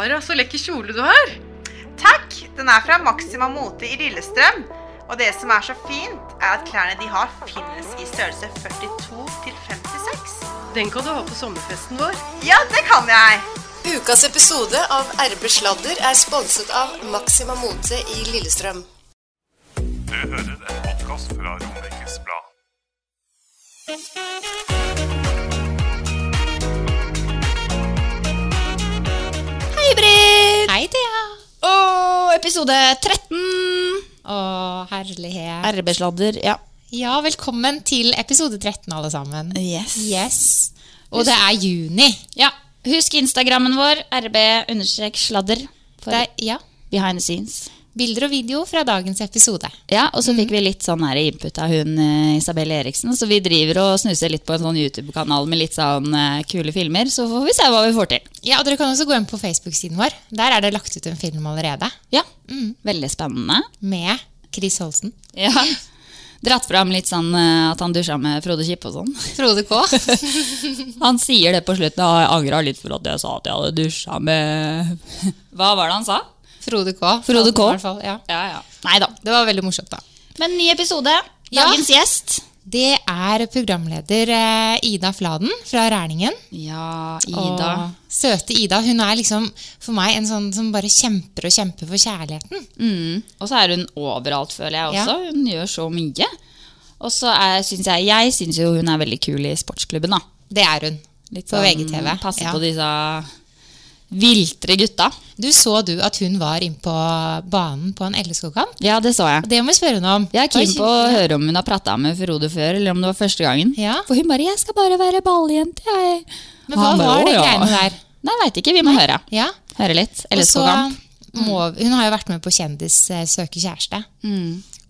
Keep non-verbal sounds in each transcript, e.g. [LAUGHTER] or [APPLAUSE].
Sara, så lekker kjole du har. Takk! Den er fra Maxima Mote i Lillestrøm. Og det som er så fint, er at klærne de har finnes i størrelse 42 til 56. Den kan du ha på sommerfesten vår. Ja, det kan jeg! Ukas episode av RB Sladder er sponset av Maxima Mote i Lillestrøm. Du hører en podkast fra Romerikes Blad. Hei, Thea. Og episode 13. Å, herlighet. RB-sladder. Ja. Ja, velkommen til episode 13, alle sammen. Yes. Yes. Og det er juni. ja. Husk Instagrammen vår, rb-sladder. Er, ja. behind the scenes. Bilder og video fra dagens episode. Ja, og så fikk vi litt sånn her input av hun eh, Isabel Eriksen. Så vi driver og snuser litt på en sånn YouTube-kanal med litt sånn eh, kule filmer. Så får vi se hva vi får til. Ja, og Dere kan også gå inn på Facebook-siden vår. Der er det lagt ut en film allerede. Ja, veldig spennende. Med Chris Holsen. Ja. Dratt fram litt sånn eh, at han dusja med Frode Kippe og sånn. [LAUGHS] Frode K. [LAUGHS] Han sier det på slutten. «Ja, Jeg angra litt for at jeg sa at jeg hadde dusja med [LAUGHS] Hva var det han sa? Frode K. Frode K. I ja. Ja, ja. Nei da. Det var veldig morsomt, da. Men ny episode. Ja. Dagens gjest. Det er programleder eh, Ida Fladen fra Rælingen. Ja, Ida. Og søte Ida. Hun er liksom for meg en sånn som bare kjemper og kjemper for kjærligheten. Mm. Og så er hun overalt, føler jeg Ja. også. Hun gjør så mye. Og så syns jeg Jeg synes jo hun er veldig kul i sportsklubben, da. Det er hun. Litt På sånn, VGTV. Passe Ja. på disse viltre gutta. Du Så du at hun var inne på banen på en LSK-kamp? Ja, det så jeg. Det må vi spørre henne om. Jeg er keen på å høre om hun har prata med Frode før, eller om det var første gangen. Ja. For hun bare 'Jeg skal bare være balljente, jeg'. Men hva bare, var det ja». greiene der? Nei, veit ikke. Vi må høre. Ja. Høre litt. LSK-kamp. hun har jo vært med på Kjendis Søke søker kjæreste.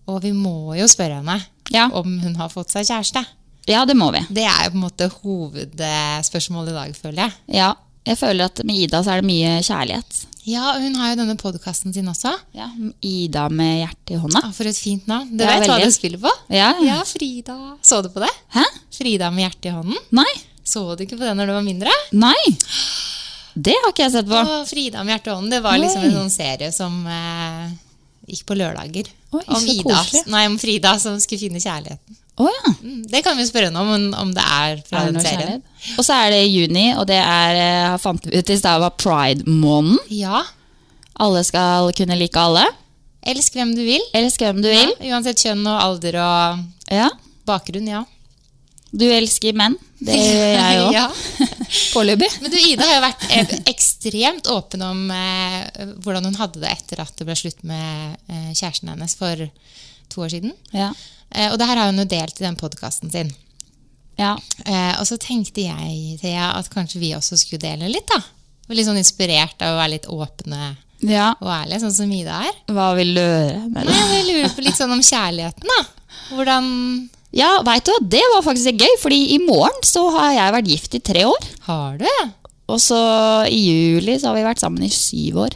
Og vi må jo spørre henne Ja. om hun har fått seg kjæreste. Ja, det må vi. Det er jo på en måte hovedspørsmålet i dag, føler jeg. Ja. Jeg føler at med Ida så er det mye kjærlighet. Ja, og hun har jo denne podkasten sin også. Ja, Ida med hjertet i hånda. Ah, for et fint navn. Du Ja, vet hva du spiller på? Ja. Ja, Frida. Så du på det? Hæ? Frida med hjertet i hånden. Nei. Så du ikke på det når du var mindre? Nei. Det har ikke jeg sett på. Og Frida med hjertet i hånden. Det var liksom Oi. en sånn serie som eh, gikk på lørdager. Oi, om, så Ida, nei, om Frida som skulle finne kjærligheten. Å ja. Mm, Det kan vi spørre henne om, om- det er fra Er det den serien. Og så er det juni, og det er jeg fant vi ut i stad var pride-måneden. Ja. Alle skal kunne like alle. Elsk hvem du vil. Elsk hvem du vil. Ja, uansett kjønn og alder og Ja. bakgrunn, ja. Du elsker menn. Det gjør jeg òg. [LAUGHS] ja. Foreløpig. Men du, Ida har jo vært eh, ekstremt åpen om eh, hvordan hun hadde det etter at det ble slutt med eh, kjæresten hennes for to år siden. Ja. Eh, og det her har hun jo delt i den podkasten sin. ja. Eh, og så tenkte jeg, Thea, at kanskje vi også skulle dele litt, da. Litt sånn inspirert av å være litt åpne Ja. og ærlige, sånn som Ida er. Hva vil du høre? Nei, jeg lurer på litt sånn om kjærligheten, da. Hvordan Ja, veit du det var faktisk gøy, fordi i morgen så har jeg vært gift i tre år. har du? Og så i juli så har vi vært sammen i syv år.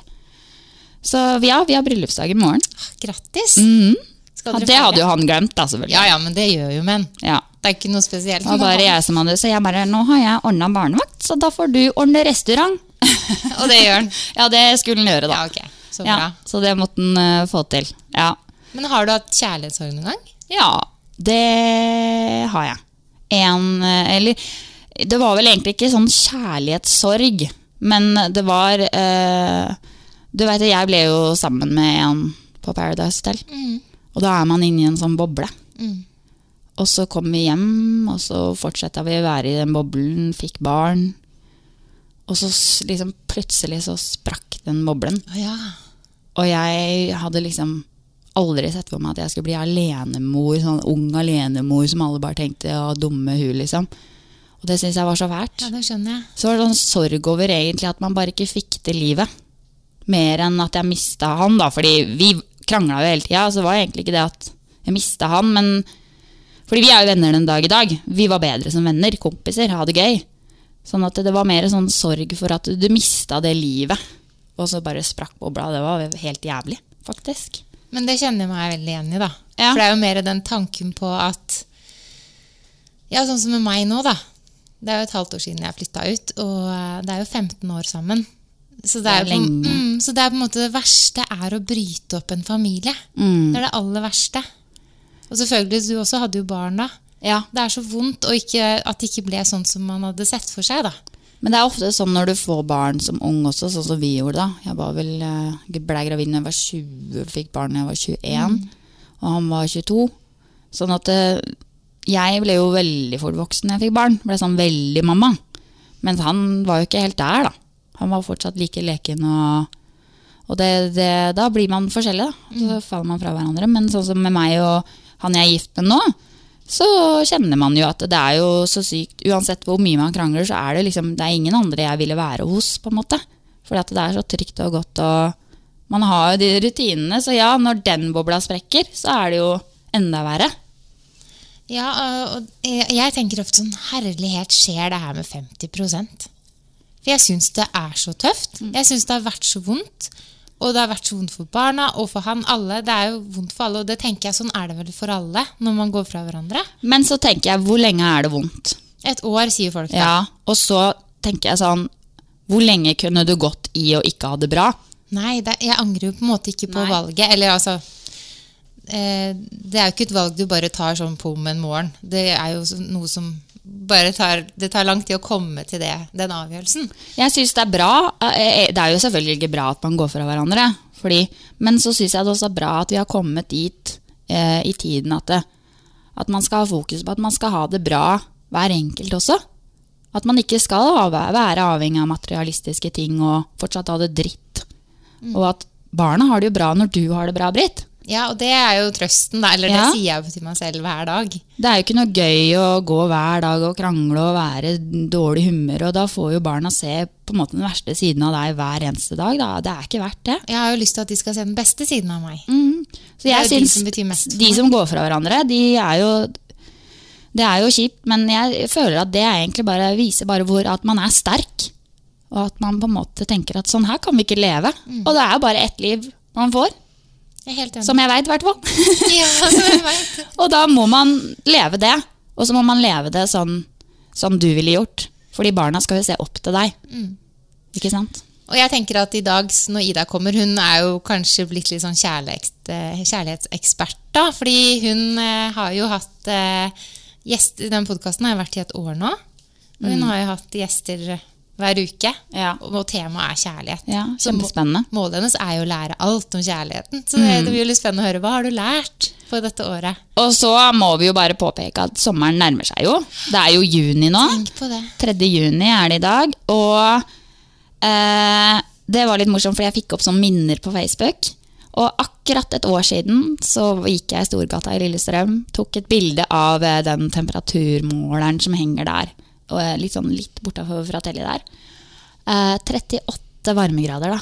Så ja, vi har bryllupsdag i morgen. Grattis. Mhm. Skal Ja, det hadde jo han glemt, da, selvfølgelig. Ja, ja, men det gjør jo menn. Ja. Det er ikke noe spesielt. Det var bare jeg som hadde Så jeg bare Nå har jeg ordna barnevakt, så da får du ordne restaurant. [LAUGHS] Og det gjør han. [LAUGHS] Ja, det skulle han gjøre, da. Ja, ok. Så bra. Ja, så det måtte han uh, få til. Ja. Men har du hatt kjærlighetssorg noen gang? ja, det har jeg. En eh, Eller det var vel egentlig ikke sånn kjærlighetssorg, men det var eh, Du vet, jeg ble jo sammen med en på Paradise Hotel. Og da er man inne i en sånn boble. Mm. Og så kom vi hjem, og så fortsatte vi å være i den boblen, fikk barn. Og så liksom plutselig så sprakk den boblen. Ja. Og jeg hadde liksom aldri sett for meg at jeg skulle bli alenemor, sånn ung alenemor som alle bare tenkte ja, dumme hun, liksom. Og det syns jeg var så fælt. Ja, det skjønner jeg. Så var det sånn sorg over egentlig at man bare ikke fikk til livet. Mer enn at jeg mista han, da. Fordi vi krangla jo hele tida. Så det var egentlig ikke det at jeg mista han, men Fordi vi er jo venner den dag i dag. Vi var bedre som venner, kompiser, ha det gøy. Sånn at det var mer sånn sorg for at du mista det livet. Og så bare sprakk bobla. Det var helt jævlig, faktisk. Men det kjenner jeg meg veldig igjen i, da. Ja. For det er jo mer den tanken på at Ja, sånn som med meg nå, da. Det er jo et halvt år siden jeg flytta ut, og eh, det er jo 15 år sammen. Så det, Det er er på, mm, så det er på en måte det verste er å bryte opp en familie. Mm. Det er det aller verste. Og selvfølgelig, du også hadde jo barn da. Ja. Det er så vondt og ikke, at det ikke ble sånn som man hadde sett for seg, da. Men det er ofte sånn når du får barn som ung også, sånn som vi gjorde da. Jeg var vel, eh, ble gravid da jeg var 20, fikk barn da jeg var 21, og han var 22. Sånn at eh, jeg ble jo veldig fort voksen da jeg fikk barn. Ble sånn veldig mamma. Mens han var jo ikke helt der, da. Han var fortsatt like leken og Og det, det, da blir man forskjellig, da. Så faller man fra hverandre. Men sånn som med meg og han jeg er gift med nå, så kjenner man jo at det er jo så sykt Uansett hvor mye man krangler, så er det liksom Det er ingen andre jeg ville være hos, på en måte. Fordi at det er så trygt og godt, og man har jo de rutinene. Så ja, når den bobla sprekker, så er det jo enda verre. Ja, og jeg tenker ofte sånn Herlighet, skjer det her med 50 For jeg syns det er så tøft. Jeg syns det har vært så vondt. Og det har vært så vondt for barna og for han. Alle, Det er jo vondt for alle, og det tenker jeg sånn er det vel for alle når man går fra hverandre. Men så tenker jeg, hvor lenge er det vondt? Et år, sier folk. da. Ja, Og så tenker jeg sånn Hvor lenge kunne du gått i å ikke ha det bra? Nei, det, jeg angrer jo på en måte ikke på Nei. valget. Eller altså eh, Det er jo ikke et valg du bare tar sånn på om en morgen. Det er jo noe som bare tar Det tar lang tid å komme til det, den avgjørelsen. Jeg syns det er bra. eh, Det er jo selvfølgelig ikke bra at man går fra hverandre. Fordi, men så syns jeg det også er bra at vi har kommet dit eh, i tiden at, det, at man skal ha fokus på at man skal ha det bra hver enkelt også. At man ikke skal være avhengig av materialistiske ting og fortsatt ha det dritt. Og at barna har det jo bra når du har det bra, Britt. Ja, og det er jo trøsten, da. Eller Ja. det sier jeg jo til meg selv hver dag. Det er jo ikke noe gøy å gå hver dag og krangle og være dårlig humør, og da får jo barna se på en måte den verste siden av deg hver eneste dag. Da. Det er ikke verdt det. Jeg har jo lyst til at de skal se den beste siden av meg. Så er jeg syns de de som går fra hverandre, de er jo Det er jo kjipt, men jeg føler at det er egentlig bare viser bare hvor at man er sterk. Og at man på en måte tenker at sånn her kan vi ikke leve. Og det er jo bare ett liv man får. Jeg. Som jeg veit, i hvert fall. [LAUGHS] ja, som jeg vet. [LAUGHS] og da må man leve det. Og så må man leve det sånn som du ville gjort. Fordi barna skal jo se opp til deg. Ikke sant? Og jeg tenker at i dag, når Ida kommer, hun er jo kanskje blitt litt sånn eh, kjærlighetsekspert, da. Fordi hun eh, har jo hatt eh, gjester Den podkasten har vært i et år nå. Og hun Mm. har jo hatt gjester hver uke. Ja. Og, temaet er kjærlighet. Ja, Så. Målet hennes er jo å lære alt om kjærligheten. Så det, Mm. det blir jo litt spennende å høre. Hva har du lært på dette året? Og så må vi jo bare påpeke at sommeren nærmer seg jo. Det er jo juni nå. Tenk på det. 3. juni er det i dag. Og eh, det var litt morsomt, fordi jeg fikk opp sånne minner på Facebook. Og akkurat et år siden så gikk jeg i Storgata i Lillestrøm, tok et bilde av eh, den temperaturmåleren som henger der, litt sånn litt bortafor fra tellet der. Eh, 38 varmegrader, da.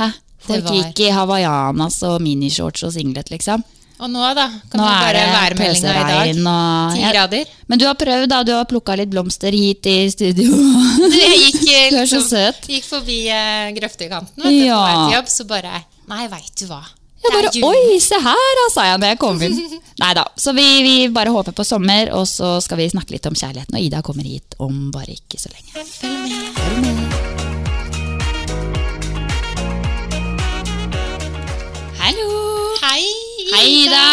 Hæ? Folk gikk i hawaiianas og minishorts og singlet, liksom. Og nå, da? Kan Nå du bare det værmeldinga i dag? og Ti grader? Men du har prøvd, da. Du har plukka litt blomster hit i studio. [LAUGHS] Jeg gikk, [LAUGHS] Du er så søt. gikk forbi uh, grøftekanten vet du, Ja. på vei til jobb, så bare Nei, veit du hva. Jeg bare. Oi, se her, sa jeg når jeg kom inn. [LAUGHS] Nei da. Så vi, vi bare håper på sommer, og så skal vi snakke litt om kjærligheten. Og Ida kommer hit om bare ikke så lenge. Følg med. Hallo! Hei, Hei, Ida.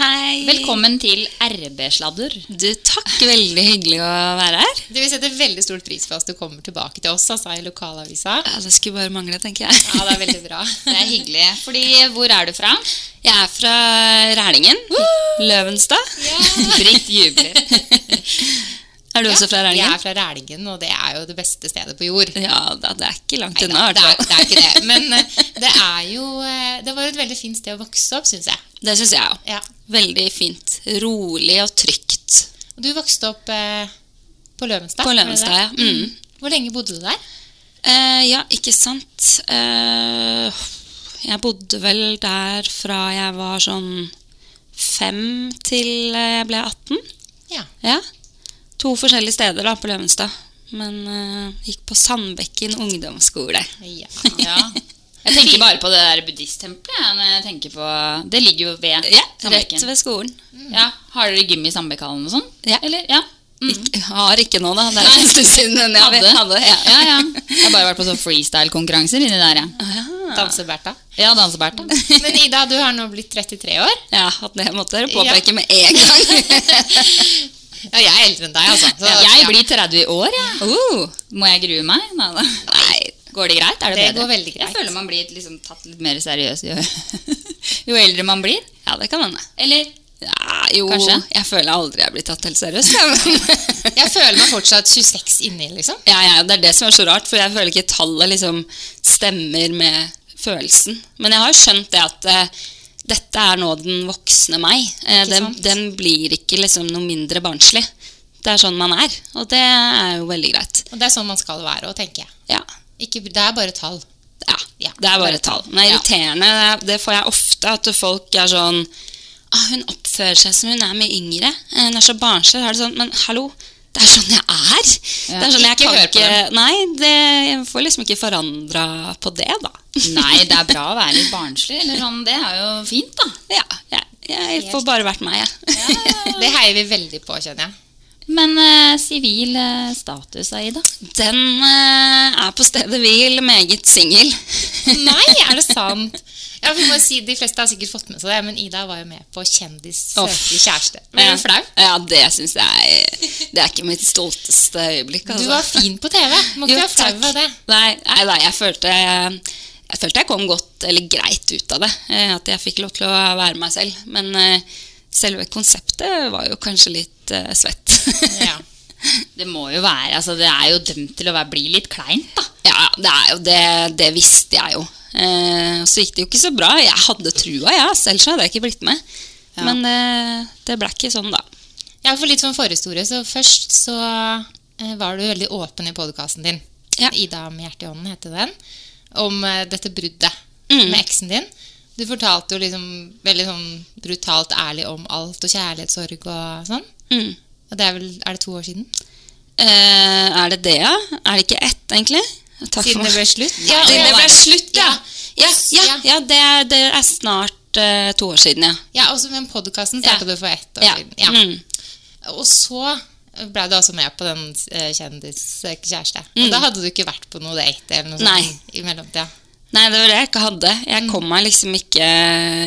Hei. Velkommen til RB-sladder. Du, takk. Veldig hyggelig å være her. Du, Vi setter veldig stor pris på at du kommer tilbake til oss altså, i lokalavisa. Ja, det skulle bare mangle, tenker jeg. Ja, det er veldig bra. [LAUGHS] Det er hyggelig. Fordi, hvor er du fra? Jeg er fra Rælingen. Løvenstad. [LAUGHS] Britt jubler. [LAUGHS] Er du også fra Rælingen? Jeg er fra Rælingen, og det er jo det beste stedet på jord. Ja, da, det er ikke langt unna, i det, hvert er, fall. det er ikke det. Men eh, det er jo eh, Det var et veldig fint sted å vokse opp, syns jeg. Det syns jeg òg. Ja. Veldig fint. Rolig og trygt. Og du vokste opp eh, På Løvenstad? På Løvenstad, ja. Mm. Hvor lenge bodde du der? Eh, ja, ikke sant. Eh, jeg bodde vel der fra jeg var sånn fem til eh, jeg ble 18. Ja. Ja. To forskjellige steder da på Løvenstad. Men uh, gikk på Sandbekken ungdomsskole. Ja. Ja. Jeg tenker [LAUGHS] bare på det der buddhisttempelet. når jeg tenker på, Det ligger jo ved Ja, Sandbekken. rett ved skolen. Ja, Har dere gym i Sandbekkhallen og sånn? Ja. Eller? Ja. Mm. Ikke, har ikke nå, da. Det er en stund siden. jeg hadde. hadde, ja. ja, ja. Jeg har bare vært på sånn freestyle-konkurranser inni der, ja. Danseberta. Ja, danse-Bertha. [LAUGHS] Men Ida, du har nå blitt 33 år. Ja, at det måtte dere påpeke med en gang. [LAUGHS] Ja, jeg er eldre enn deg, altså. [LAUGHS] Så, Jeg ja. blir 30 i år, jeg. Uh, Må jeg grue meg? Nei, da. nei, Går det greit? Er det, Det bedre? går veldig greit. Jeg føler man blir liksom tatt litt mer seriøst jo, [LAUGHS] jo eldre man blir. ja, det kan hende. Eller? Ja, jo, Kanskje? jeg føler aldri jeg blir tatt helt seriøst. Jeg [LAUGHS] føler meg fortsatt 26 inni, liksom. ja, ja, det er det som er så rart, for jeg føler ikke tallet liksom stemmer med følelsen. Men jeg har jo skjønt det at eh, dette er nå den voksne meg. Eh, den, den blir ikke liksom noe mindre barnslig. Det er sånn man er, og det er jo veldig greit. Og det er sånn man skal være òg, tenker jeg. Ja, Ikke, det er bare tall. ja, Ja, det er bare tall. Men er Ja. irriterende, det- får jeg ofte, at folk er sånn ah, Hun oppfører seg som hun er mye yngre. Eh, Hun er så barnslig. Er det sånn, Men hallo, det er sånn jeg er. Ja, det er sånn jeg ikke kan ikke. Nei, det, jeg får liksom ikke forandra på det, da. Nei, det er bra å være litt barnslig. Eller [LAUGHS] sånn, det er jo fint, da. Ja, jeg, jeg får bare vært meg, jeg. [LAUGHS] Det heier vi veldig på, kjenner jeg. Men eh, sivil eh, status, Aida? Den eh, er på stedet hvil, meget singel. [LAUGHS] Nei, er det sant? Ja, vi må si, De fleste har sikkert fått med seg det, men Ida var jo med på Kjendis søker kjæreste. Ble du flau? Ja, det syns jeg Det er ikke mitt stolteste øyeblikk. Altså. Du var fin på TV. Må ikke være flau over det. Nei, nei, nei jeg, følte, jeg følte jeg kom godt eller greit ut av det. eh, At jeg fikk lov til å være meg selv. Men eh, selve konseptet var jo kanskje litt eh, svett. [LAUGHS] Ja. Det må jo være, altså det er jo dømt til å være, bli litt kleint, da. Ja, det er jo det. Det visste jeg jo. Eh, så gikk det jo ikke så bra. Jeg hadde trua, ja. Selv så hadde jeg ikke blitt med. Ja. Men eh, det ble ikke sånn, da. Ja, for litt sånn forhistorie. Så først så eh, var du veldig åpen i podkasten din. Ja. Ida med hjertet i hånden heter den. Om eh, dette bruddet Mm. med eksen din. Du fortalte jo liksom veldig sånn brutalt ærlig om alt og kjærlighetssorg og sånn. Mm. Og det er vel Er det to år siden? Eh, er det det, ja? Er det ikke ett, egentlig? Takk Siden det ble slutt? Ja, det det ble slutt, ja. Ja, ja, Ja. det, det er snart uh, to år siden, ja. Ja, også med podkasten starta du for ett år siden. Ja. Mm. Og så ble du altså med på den eh, kjendiskjæreste. Og Mm. da hadde du ikke vært på noe date eller noe sånt i mellomtida. Nei, det var det jeg ikke hadde. Jeg kom meg liksom ikke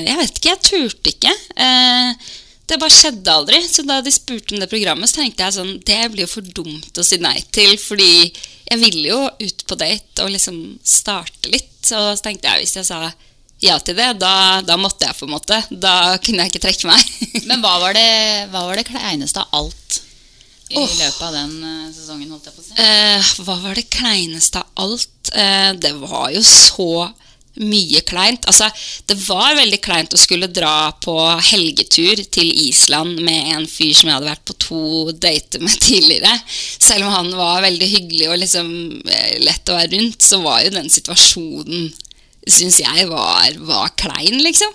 Jeg vet ikke, jeg turte ikke. Eh, det bare skjedde aldri. Så da de spurte om det programmet, så tenkte jeg sånn Det blir jo for dumt å si nei til, fordi jeg ville jo ut på date og liksom starte litt. Så tenkte jeg hvis jeg sa ja til det, da, da måtte jeg på en måte. Da kunne jeg ikke trekke meg. Men hva var det, hva var det kleineste av alt i oh. løpet av den eh, sesongen, holdt jeg på å si? Eh, hva var det kleineste av alt? Eh, det var jo så mye kleint. Altså, det var veldig kleint å skulle dra på helgetur til Island med en fyr som jeg hadde vært på to dater med [LAUGHS] tidligere. Selv om han var veldig hyggelig og liksom eh, lett å være rundt, så var jo den situasjonen syns jeg var, var klein, liksom.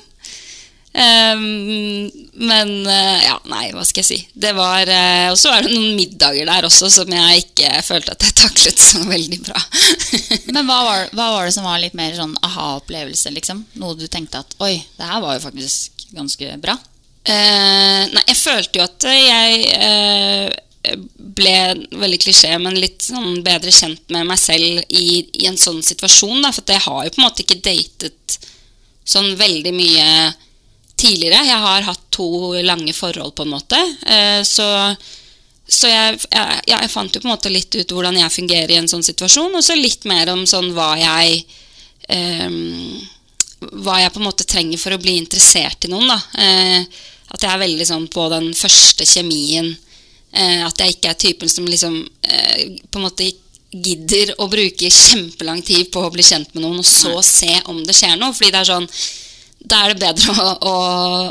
Ehm, men eh, ja, nei, hva skal jeg si. Det var eh, Og så er det noen middager der også som jeg ikke følte at jeg taklet så veldig bra. [LAUGHS] Men hva var, hva var det som var litt mer sånn aha-opplevelse, liksom? Noe du tenkte at oi, det her var jo faktisk ganske bra? Uh, nei, jeg følte jo at jeg ble veldig klisjé, men litt sånn bedre kjent med meg selv i, i en sånn situasjon. Da, for jeg har jo på en måte ikke datet sånn veldig mye tidligere. Jeg har hatt to lange forhold, på en måte. Eh, så så jeg, jeg, jeg fant jo på en måte litt ut hvordan jeg fungerer i en sånn situasjon, og så litt mer om sånn hva jeg um, Hva jeg på en måte trenger for å bli interessert i noen. da. Eh, at jeg er veldig sånn på den første kjemien. Eh, at jeg ikke er typen som liksom på en måte gidder å bruke kjempelang tid på å bli kjent med noen, og så se om det skjer noe. Fordi det er sånn Da er det bedre å, å,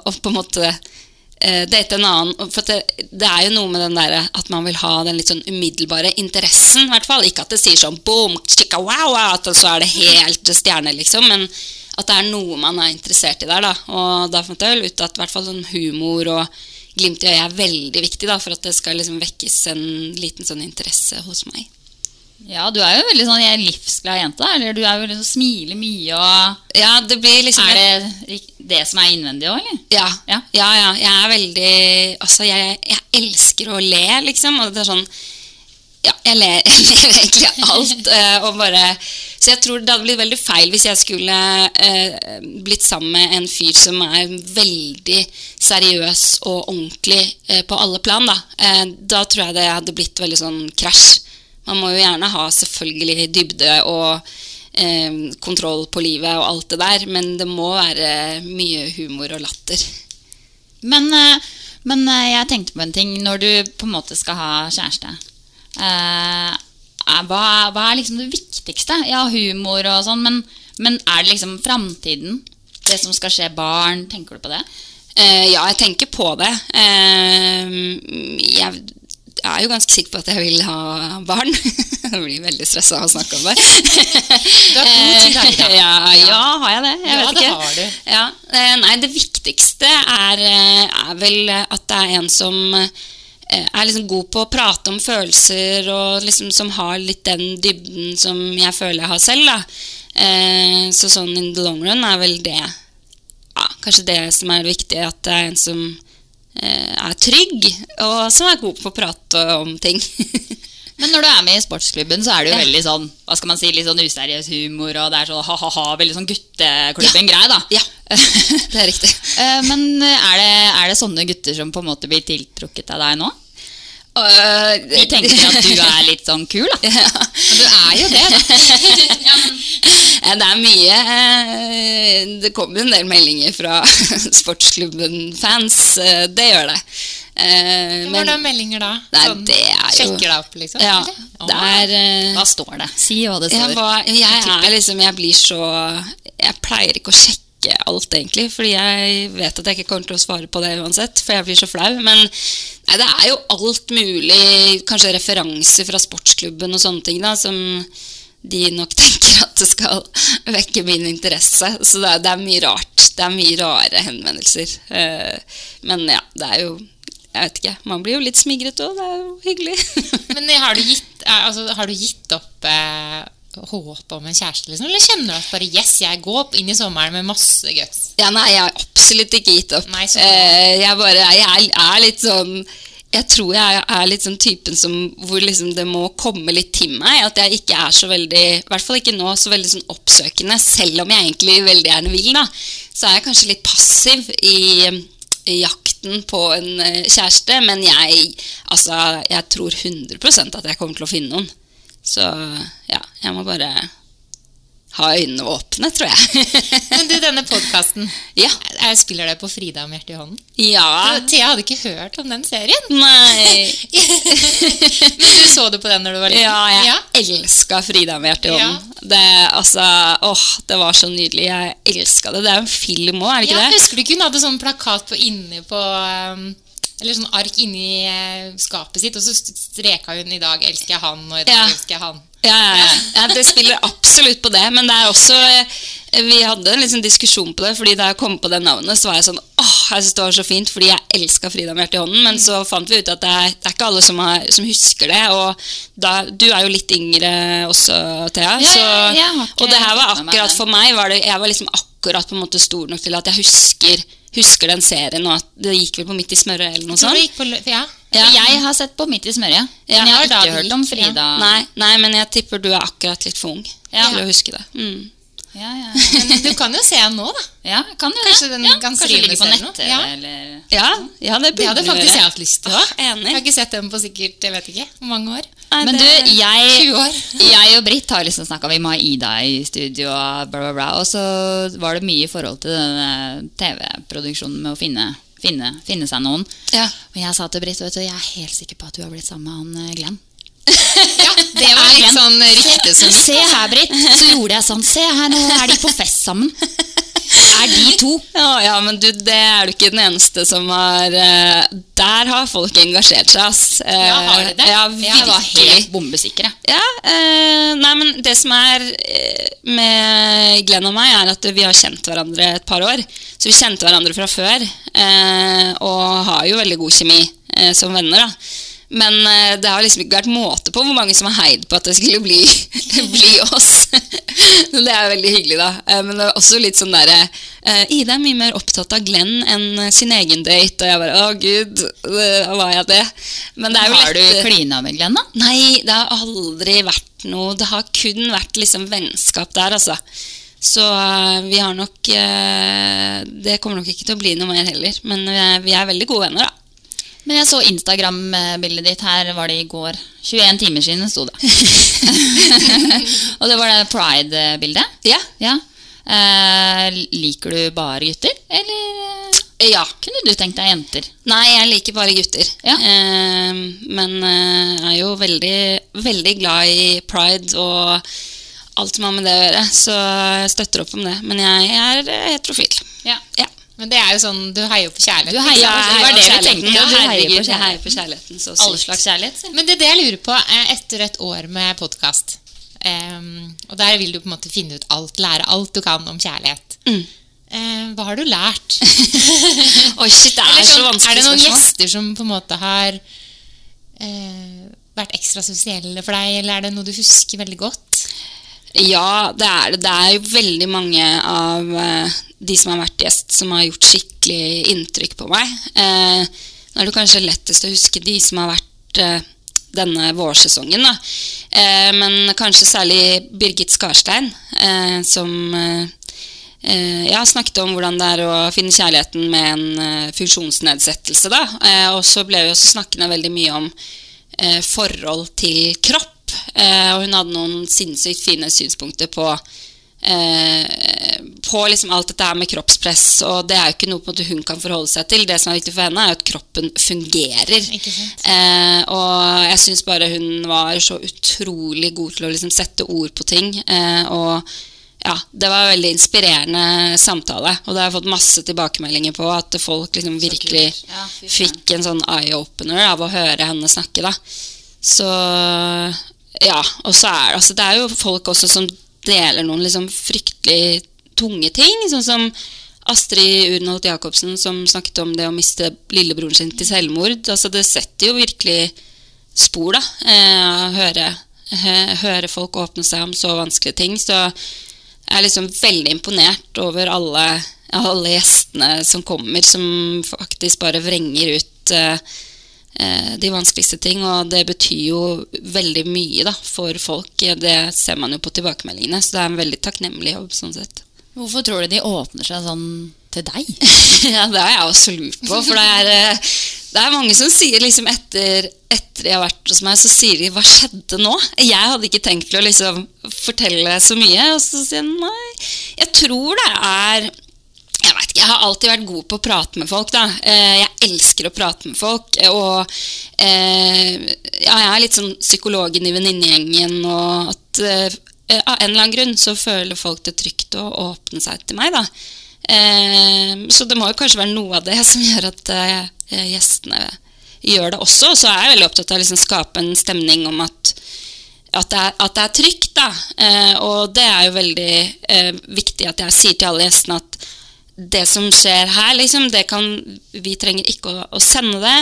å på en måte eh, date en annen. For det, det er jo noe med den der at man vil ha den litt sånn umiddelbare interessen, hvert fall. Ikke at det sier sånn boom, chicka wow, at så er det helt stjerne, liksom. Men at det er noe man er interessert i der, da. Og da fant jeg vel ut at hvert fall sånn humor og glimt i øyet er veldig viktig da, for at det skal liksom vekkes en liten sånn interesse hos meg. Ja, du er jo veldig sånn jeg er livsglad jente. Eller du er jo liksom smiler mye og Ja, det blir liksom Er det det som er innvendig òg, eller? Ja. Ja. ja, ja. Jeg er veldig Altså, jeg, jeg elsker å le, liksom. Og det er sånn Ja, jeg ler, [LAUGHS] jeg ler egentlig av alt. [LAUGHS] eh, og bare Så jeg tror det hadde blitt veldig feil hvis jeg skulle eh, blitt sammen med en fyr som er veldig seriøs og ordentlig eh, på alle plan, da. Eh, da tror jeg det hadde blitt veldig sånn krasj. Man må jo gjerne ha selvfølgelig dybde og eh, kontroll på livet og alt det der, men det må være mye humor og latter. Men, eh, men eh, jeg tenkte på en ting når du på en måte skal ha kjæreste. Eh, hva, hva er liksom det viktigste? Ja, humor og sånn, men, men er det liksom framtiden? Det som skal skje barn? Tenker du på det? Eh, ja, jeg tenker på det. Jeg er jo ganske sikker på at jeg vil ha barn. [LAUGHS] jeg blir veldig stressa av å snakke om det. [LAUGHS] Du har god tid her i dag. [LAUGHS] ja, ja, har jeg det? Jeg Ja, vet det har du. Ja, eh, nei, det viktigste er, eh, er vel at det er en som eh, er liksom god på å prate om følelser, og liksom som har litt den dybden som jeg føler jeg har selv. Da. Så sånn in the long run er vel det ja, kanskje det som er det viktige, at det er en som er trygg, og som er god på å prate om ting. [LAUGHS] Men når du er med i sportsklubben, så er det jo Ja. veldig sånn Hva skal man si, litt sånn useriøs humor, og det er sånn ha-ha-ha, veldig sånn gutteklubben-greie, da. Ja, [LAUGHS] det er riktig. Eh, Men er det, er det sånne gutter som på en måte blir tiltrukket av deg nå? De tenker at du er litt sånn kul, da. [LAUGHS] Ja. Men du er jo det, da. Eh, Det er mye eh, Det kommer en del meldinger fra [LAUGHS] sportsklubben-fans. eh, Det gjør det. Eh, Hva er det meldinger da? Nei, Sånn, det er jo Sjekker deg opp, liksom? Ja, er eh, Hva står det? Si hva det jeg, står. var, jeg er liksom Jeg blir så Jeg pleier ikke å sjekke alt, egentlig, fordi jeg vet at jeg ikke kommer til å svare på det uansett, for jeg blir så flau. Men nei, det er jo alt mulig, kanskje referanser fra sportsklubben og sånne ting, da, som de nok tenker at det skal vekke min interesse. Så det er, det er mye rart. Det er mye rare henvendelser. Eh, Men ja, det er jo Jeg vet ikke. Man blir jo litt smigret òg. Det er jo hyggelig. [LAUGHS] Men har du gitt, eh, altså, har du gitt opp eh, håpet om en kjæreste, liksom? Eller kjenner du at bare yes, jeg går inn i sommeren med masse guts? Ja, nei, jeg har absolutt ikke gitt opp. Nei. Eh, jeg bare jeg er, er litt sånn Jeg tror jeg er litt sånn typen som hvor liksom det må komme litt til meg. At jeg ikke er så veldig, i hvert fall ikke nå, så veldig sånn oppsøkende. Selv om jeg egentlig veldig gjerne vil, da. Så er jeg kanskje litt passiv i, i jakten på en eh, kjæreste. Men jeg, altså, jeg tror 100% at jeg kommer til å finne noen. Så ja, jeg må bare ha øynene åpne, tror jeg. [LAUGHS] Men du, denne podkasten, ja. spiller det på Frida med hjertet i hånden? Ja. Thea hadde ikke hørt om den serien. Nei. [LAUGHS] Men du så det på den når du var liten? Ja, jeg Ja. elska Frida med hjertet i Ja. hånden. Det, altså, åh, det var så nydelig. Jeg elska det. Det er en film òg, er det ikke Ja, det? husker du ikke hun hadde sånn plakat på inni på um, Eller sånn ark inni eh, skapet sitt, og så streka hun 'I dag elsker jeg han', og 'I dag Ja. elsker jeg han'. Ja, ja, ja. det spiller absolutt på det. Men det er også eh, Vi hadde en liksom diskusjon på det, Fordi da jeg kom på det navnet, så var jeg sånn åh, jeg synes det var så fint, fordi jeg elska Frida med hjertet i hånden. Men så fant vi ut at det er, det er ikke alle som, har, som husker det. Og da, du er jo litt yngre også, Thea. Ja, så, og det her var akkurat for meg var det, Jeg var liksom akkurat på en måte stor nok til at jeg husker, husker den serien. Og at det gikk vel på Midt i smøret eller noe sånt. på, ja. Ja. Jeg har sett på Midt i smøret, Ja, men jeg har ikke hørt om Frida. ja. Nei, nei, men jeg tipper du er akkurat litt for ung Ja. til å huske det. Mm. Ja, ja, Men du kan jo se den nå, da. [LAUGHS] ja, kan jo Kanskje den ja, kan ligger på nett Ja. eller Ja, ja, det Det hadde faktisk jeg hatt lyst til òg. Jeg har ikke sett den på sikkert jeg vet ikke, mange år. Nei, Men du, jeg, år. [LAUGHS] jeg og Britt har liksom snakka Vi må ha Ida i studio, bla, bla, bla. Og så var det mye i forhold til denne TV-produksjonen med å finne, finne, finne seg noen. Ja. Og jeg sa til Britt vet du, jeg er helt sikker på at du har blitt sammen med han eh, Glenn. Ja, det var litt sånn rykte som Se her, Britt! Så gjorde jeg sånn. Se her, nå er de på fest sammen. er de to. Ja, ja, men du, det er du ikke den eneste som har eh, Der har folk engasjert seg, ass. Eh, Ja, har de det? Ja, Jeg var helt bombesikre. Ja, eh, nei, men det som er eh, med Glenn og meg, er at vi har kjent hverandre et par år. Så vi kjente hverandre fra før, eh, og har jo veldig god kjemi eh, som venner, da. Men eh, det har liksom ikke vært måte på hvor mange som har heid på at det skulle bli, [LAUGHS] bli oss. [LAUGHS] Det er veldig hyggelig, da. Eh, men det er også litt sånn derre eh, Ida er mye mer opptatt av Glenn enn sin egen date. Og jeg bare Å, gud, var jeg det? Men det er jo Har du klina med Glenn, da? Nei, det har aldri vært noe Det har kun vært liksom vennskap der, altså. Så vi har nok Det kommer nok ikke til å bli noe mer heller. Men vi er, vi er veldig gode venner, da. Men jeg så Instagram-bildet ditt her, var det i går? 21 timer siden sto det. [LAUGHS] og det var det pride-bildet? Ja. ja. Eh, liker du bare gutter, eller eh, Ja. kunne du tenkt deg jenter? Nei, jeg liker bare gutter. Ja. Eh, men jeg er jo veldig, veldig glad i pride og alt som har med det å gjøre. Så jeg støtter opp om det. Men jeg, jeg er heterofil. Ja. Ja. Men det er jo sånn, du heier jo på kjærligheten. Du heier på- det var det vi kjærligheten. tenkte, Ja, herregud, jeg kjærligheten. heier på kjærligheten så Alle slags kjærlighet. sier. Men det er det jeg lurer på, eh, etter et år med podkast Og der vil du på en måte finne ut alt, lære alt du kan om kjærlighet. Mm. Uh, hva har du lært? [LAUGHS] Oi, shit, det er Eller så sånn, vanskelig er det noen spørsmål. gjester som på en måte har uh, vært ekstra sosielle for deg, eller er det noe du husker veldig godt? Ja, det er det. Det er jo veldig mange av eh, de som har vært gjest, som har gjort skikkelig inntrykk på meg. Eh, nå er det kanskje lettest å huske de som har vært eh, denne vårsesongen, da. Men kanskje særlig Birgit Skarstein, som har snakket om hvordan det er å finne kjærligheten med en funksjonsnedsettelse. Og så ble vi også snakkende veldig mye om forhold til kropp. Eh, og hun hadde noen sinnssykt fine synspunkter på eh, på liksom alt dette her med kroppspress, og det er jo ikke noe hun kan forholde seg til. Det som er viktig for henne, er jo at kroppen fungerer. Eh, og jeg syns bare hun var så utrolig god til å liksom sette ord på ting. Eh, og ja, det var en veldig inspirerende samtale. Og det har jeg fått masse tilbakemeldinger på, at folk liksom virkelig Ja, fikk en sånn eye-opener av å høre henne snakke. da. Så ja, og så er altså, Det er jo folk også som deler noen liksom fryktelig tunge ting, sånn som Astrid Urenholt Jacobsen som snakket om det å miste lillebroren sin til selvmord. Altså, det setter jo virkelig spor, da. Eh, å høre, høre folk åpne seg om så vanskelige ting. Så jeg er liksom veldig imponert over alle, alle gjestene som kommer, som faktisk bare vrenger ut eh, de vanskeligste ting, og det betyr jo veldig mye da, for folk. Det ser man jo på tilbakemeldingene, så det er en veldig takknemlig jobb. sånn sett. Hvorfor tror du de åpner seg sånn til deg? [LAUGHS] ja, det har jeg også lurt på, for det er, eh, det er mange som sier liksom etter, etter de har vært hos meg, så sier de 'hva skjedde nå?' Jeg hadde ikke tenkt til å liksom fortelle så mye, og så sier de nei. Jeg tror det er jeg har alltid vært god på å prate med folk. da. Eh, Jeg elsker å prate med folk. Og eh, ja, jeg er litt sånn psykologen i venninnegjengen, og at eh, av en eller annen grunn så føler folk det trygt å åpne seg til meg. da. Eh, Så det må jo kanskje være noe av det som gjør at eh, gjestene gjør det også. Og så er jeg veldig opptatt av å liksom skape en stemning om at at det, er, at det er trygt, da. Eh, og det er jo veldig eh, viktig at jeg sier til alle gjestene at det som skjer her, liksom, kan Vi trenger ikke å, å sende det.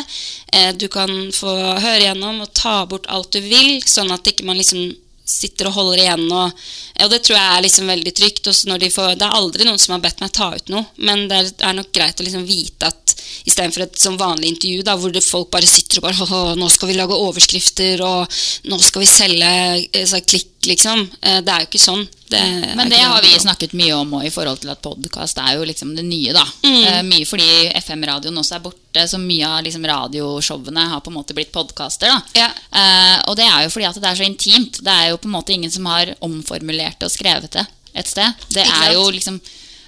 Eh, du kan få høre gjennom og ta bort alt du vil, sånn at ikke man liksom sitter og holder igjen. Og, og det tror jeg er liksom veldig trygt. Får, det er aldri noen som har bedt meg ta ut noe, men det er, er nok greit å liksom vite at istedenfor et sånn vanlig intervju da, hvor folk bare sitter og bare «Åh, Nå skal vi lage overskrifter, og nå skal vi selge eh, så klikk, liksom. Eh, Det er jo ikke sånn. Det Men det har vi snakket mye om òg, i forhold til at podkast er jo liksom det nye, da. Mm. Eh, mye fordi FM-radioen også er borte, så mye av liksom radioshowene har på en måte blitt podkaster. da. Ja. Eh, og det er jo fordi at det er så intimt. Det er jo på en måte ingen som har omformulert det og skrevet det et sted. Det er jo liksom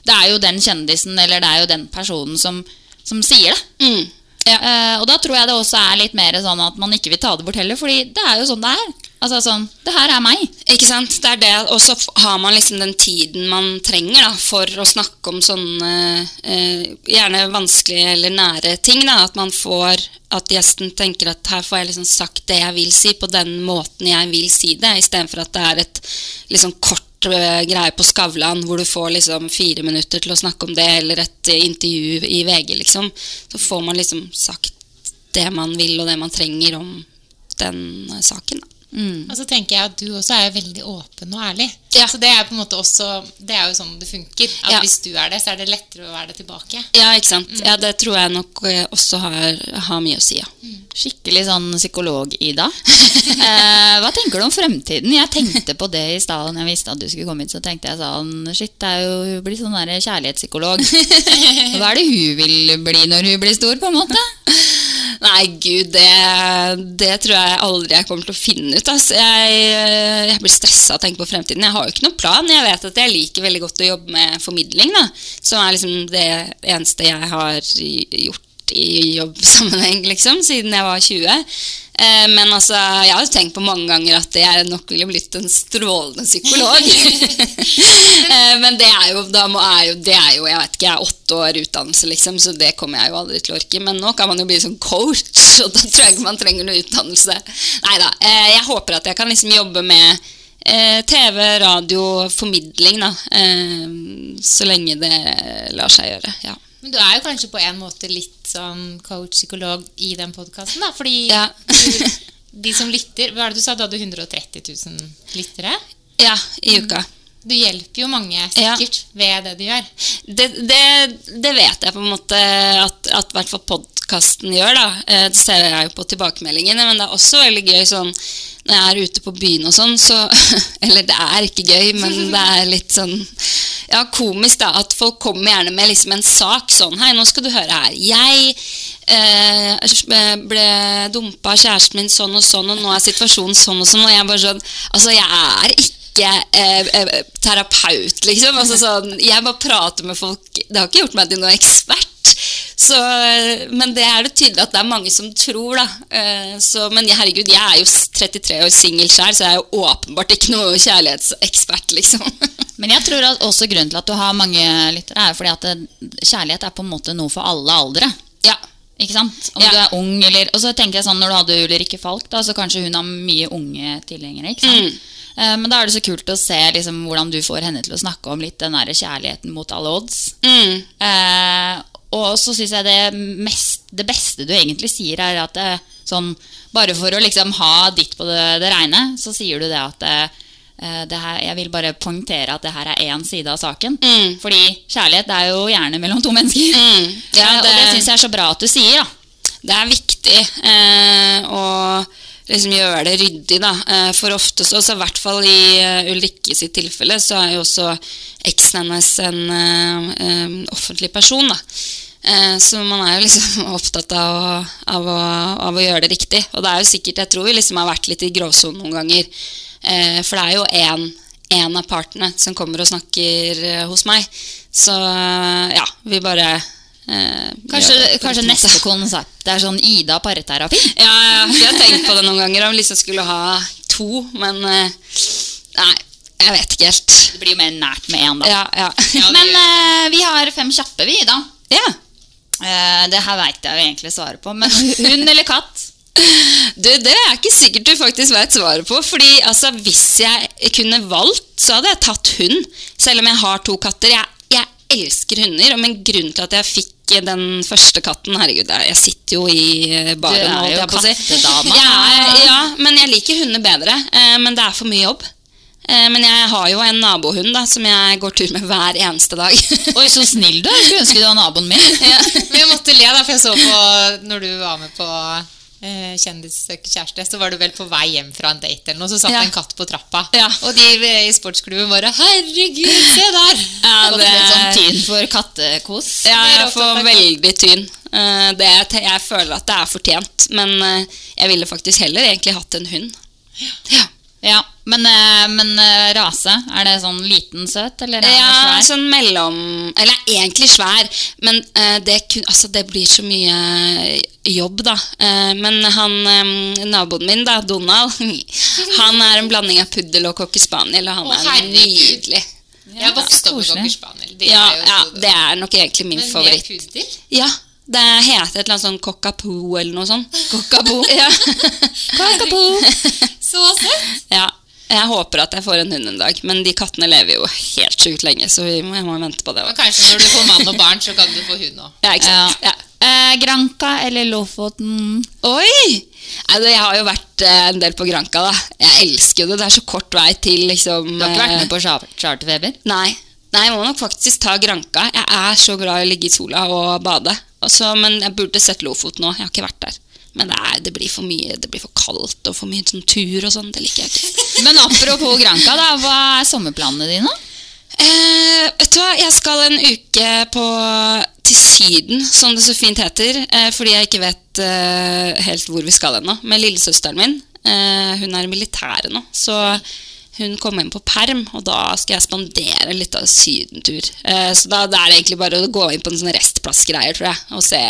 Det er jo den kjendisen eller det er jo den personen som, som sier det. Mm. Ja. Uh, og da tror jeg det også er litt mer sånn at man ikke vil ta det bort heller, fordi det er jo sånn det er. Altså sånn Det her er meg. Ikke sant? Det er det, og så har man liksom den tiden man trenger da, for å snakke om sånne uh, gjerne vanskelige eller nære ting. Da. At man får At gjesten tenker at her får jeg liksom sagt det jeg vil si, på den måten jeg vil si det, istedenfor at det er et liksom kort eh, greie på Skavlan hvor du får liksom fire minutter til å snakke om det, eller et eh, intervju i VG, liksom. Så får man liksom sagt det man vil, og det man trenger om den eh, saken. Da. Og så tenker jeg at du også er veldig åpen og ærlig. Så det er på en måte også Det er jo sånn det funker. At Ja. Hvis du er det, så er det lettere å være det tilbake. Ja, ikke sant. Ja, det tror jeg nok eh, også har, har mye å si, ja. Skikkelig sånn psykolog-Ida. [LAUGHS] eh, hva tenker du om fremtiden? Jeg tenkte på det i stad da jeg visste at du skulle komme hit. Så tenkte jeg sånn Shit, det er jo, hun blir sånn der kjærlighetspsykolog. [LAUGHS] Hva er det hun vil bli når hun blir stor, på en måte? Nei, gud, det, det tror jeg aldri jeg kommer til å finne ut. Altså. Jeg, jeg blir stressa av å tenke på fremtiden. Jeg har jo ikke noen plan. Jeg vet at jeg liker veldig godt å jobbe med formidling, da. Som er liksom det eneste jeg har gjort i jobbsammenheng, liksom, siden jeg var 20. Eh, Men altså, jeg har jo tenkt på mange ganger at jeg nok ville blitt en strålende psykolog. [LAUGHS] Eh, Men det er jo, må, er jo, det er jo jeg vet ikke, jeg er åtte år utdannelse, liksom, så det kommer jeg jo aldri til å orke. Men nå kan man jo bli sånn coach, [LAUGHS] og da tror jeg ikke man trenger noe utdannelse. Nei da. Jeg håper at jeg kan liksom jobbe med eh, TV, radio, formidling, da. eh, Så lenge det lar seg gjøre. Ja. Men du er jo kanskje på en måte litt sånn coach-psykolog i den podkasten. Fordi du, [LAUGHS] de som lytter Hva er det du sa? Du hadde 130 000 lyttere? Ja, i uka. Du hjelper jo mange sikkert ved det du gjør. Det, det, det vet jeg på en måte at, at hvert fall podkasten gjør. da. Eh, Det ser jeg jo på tilbakemeldingene, men det er også veldig gøy sånn når jeg er ute på byen og sånn, så [LAUGHS] Eller det er ikke gøy, men [LAUGHS] det er litt sånn ja, komisk, da. At folk kommer gjerne med liksom en sak sånn Hei, nå skal du høre her. Jeg eh, ble dumpa av kjæresten min sånn og sånn, og nå er situasjonen sånn og sånn, og jeg bare sånn Altså, jeg er ikke ikke eh, eh, terapeut, liksom. Altså, sånn, jeg bare prater med folk. Det har ikke gjort meg til noen ekspert. Så, men det er det tydelig at det er mange som tror, da. Eh, så, men herregud, jeg er jo 33 år singel sjøl, så jeg er jo åpenbart ikke noe kjærlighetsekspert, liksom. [LAUGHS] Men jeg tror at også grunnen til at du har mange lyttere, er fordi at kjærlighet er på en måte noe for alle aldre. Ja. Ikke sant? Om du er ung eller Og så tenker jeg sånn når du hadde Ulrikke Falk, da, så kanskje hun har mye unge tilhengere. ikke sant? Eh, Men da er det så kult å se liksom, hvordan du får henne til å snakke om litt den der kjærligheten mot alle odds. Eh, og så syns jeg det, mest, det beste du egentlig sier, er at det, sånn, bare for å liksom ha ditt på det, det reine, så sier du det at eh, det her, jeg vil bare poengtere at det her er én side av saken. Fordi kjærlighet det er jo gjerne mellom to mennesker. Ja, [LAUGHS] det, og det syns jeg er så bra at du sier. da. Det er viktig eh, å liksom gjøre det ryddig, da. Eh, for ofte så, så i hvert fall i uh, Ulrikke sitt tilfelle, så er jo også eksen hennes en eh, eh, offentlig person, da. Eh, så man er jo liksom [LAUGHS] opptatt av å, av, å, av å gjøre det riktig. Og det er jo sikkert, jeg tror vi liksom har vært litt i gråsonen noen ganger. Eh, for det er jo én av partene som kommer og snakker eh, hos meg. Så eh, ja, vi bare eh, Kanskje, det kanskje neste konsept det er sånn Ida parterapi? Ja, ja, jeg har tenkt på det noen ganger om jeg liksom skulle ha to, men eh, nei, jeg vet ikke helt. Det blir jo mer nært med én, da. Ja, ja. Men eh, vi har fem kjappe, vi, da. Ja. Eh, det her veit jeg jo egentlig svaret på, men [LAUGHS] hund eller katt? Du, det er ikke sikkert du faktisk vet svaret på. Fordi altså, hvis jeg kunne valgt, så hadde jeg tatt hund. Selv om jeg har to katter. Jeg elsker hunder, men grunnen til at jeg fikk den første katten Herregud, jeg sitter jo i baren. Du er holdt jo jeg på å si. kattedama. Er- ja, men jeg liker hunder bedre. eh, Men det er for mye jobb. Eh, Men jeg har jo en nabohund da, som jeg går tur med hver eneste dag. [LAUGHS] Oi, så snill du er. Skulle ønske du var naboen min. Men jeg måtte le, da, for jeg så på når du var med på eh, Kjendis søker kjæreste, så var du vel på vei hjem fra en date eller noe, så satt Ja. en katt på trappa. Ja. Og de i sportsklubben bare 'Herregud, se der!' Ja, [LAUGHS] det er sånn tyn for kattekos. Ja, Jeg er får veldig tyn. Eh, Det, jeg føler at det er fortjent, men eh, jeg ville faktisk heller egentlig hatt en hund. Ja. Ja, Men, eh, men eh, rase, er det sånn liten søt, eller er det Ja, svær? sånn mellom Eller egentlig svær, men eh, det, altså, det blir så mye jobb, da. Eh, men han naboen min, da, Donald, [LAUGHS] han er en blanding av puddel og cocker spaniel, og han Å, er nydelig. Jeg har vokst opp med cocker spaniel. Det Ja, er jo ja, det er nok egentlig min Men det er puddel? Ja, det heter et eller annet sånn cockapoo eller noe sånt. Cockapoo. [LAUGHS] ja. [LAUGHS] Så søtt! ja. Jeg håper at jeg får en hund en dag, men de kattene lever jo helt sjukt lenge, så vi må, jeg må vente på det. Også. kanskje når du får mann og barn, så kan du få hund òg. Ja? Ja. Eh, Granka eller Lofoten? Oi! Altså, jeg har jo vært eh, en del på Granka, da. Jeg elsker jo det. Det er så kort vei til liksom Du har ikke vært eh, med på char- charterfeber? Nei. Nei, jeg må nok faktisk ta Granka. Jeg er så glad i å ligge i sola og bade. Også, men jeg burde sett Lofoten nå. Jeg har ikke vært der. Men det, er, det blir for mye, det blir for kaldt og for mye sånn tur og sånn. Det liker jeg ikke. [LAUGHS] Men apropos Granka, da, hva er sommerplanene dine? Eh, vet du hva, jeg skal en uke på, til Syden, som det så fint heter. Eh, fordi jeg ikke vet eh, helt hvor vi skal ennå. Med lillesøsteren min. Eh, hun er i militæret nå, så hun kommer inn på perm, og da skal jeg spandere litt av sydentur. Eh, så da, da er det egentlig bare å gå inn på en sånn restplassgreier, tror jeg, og se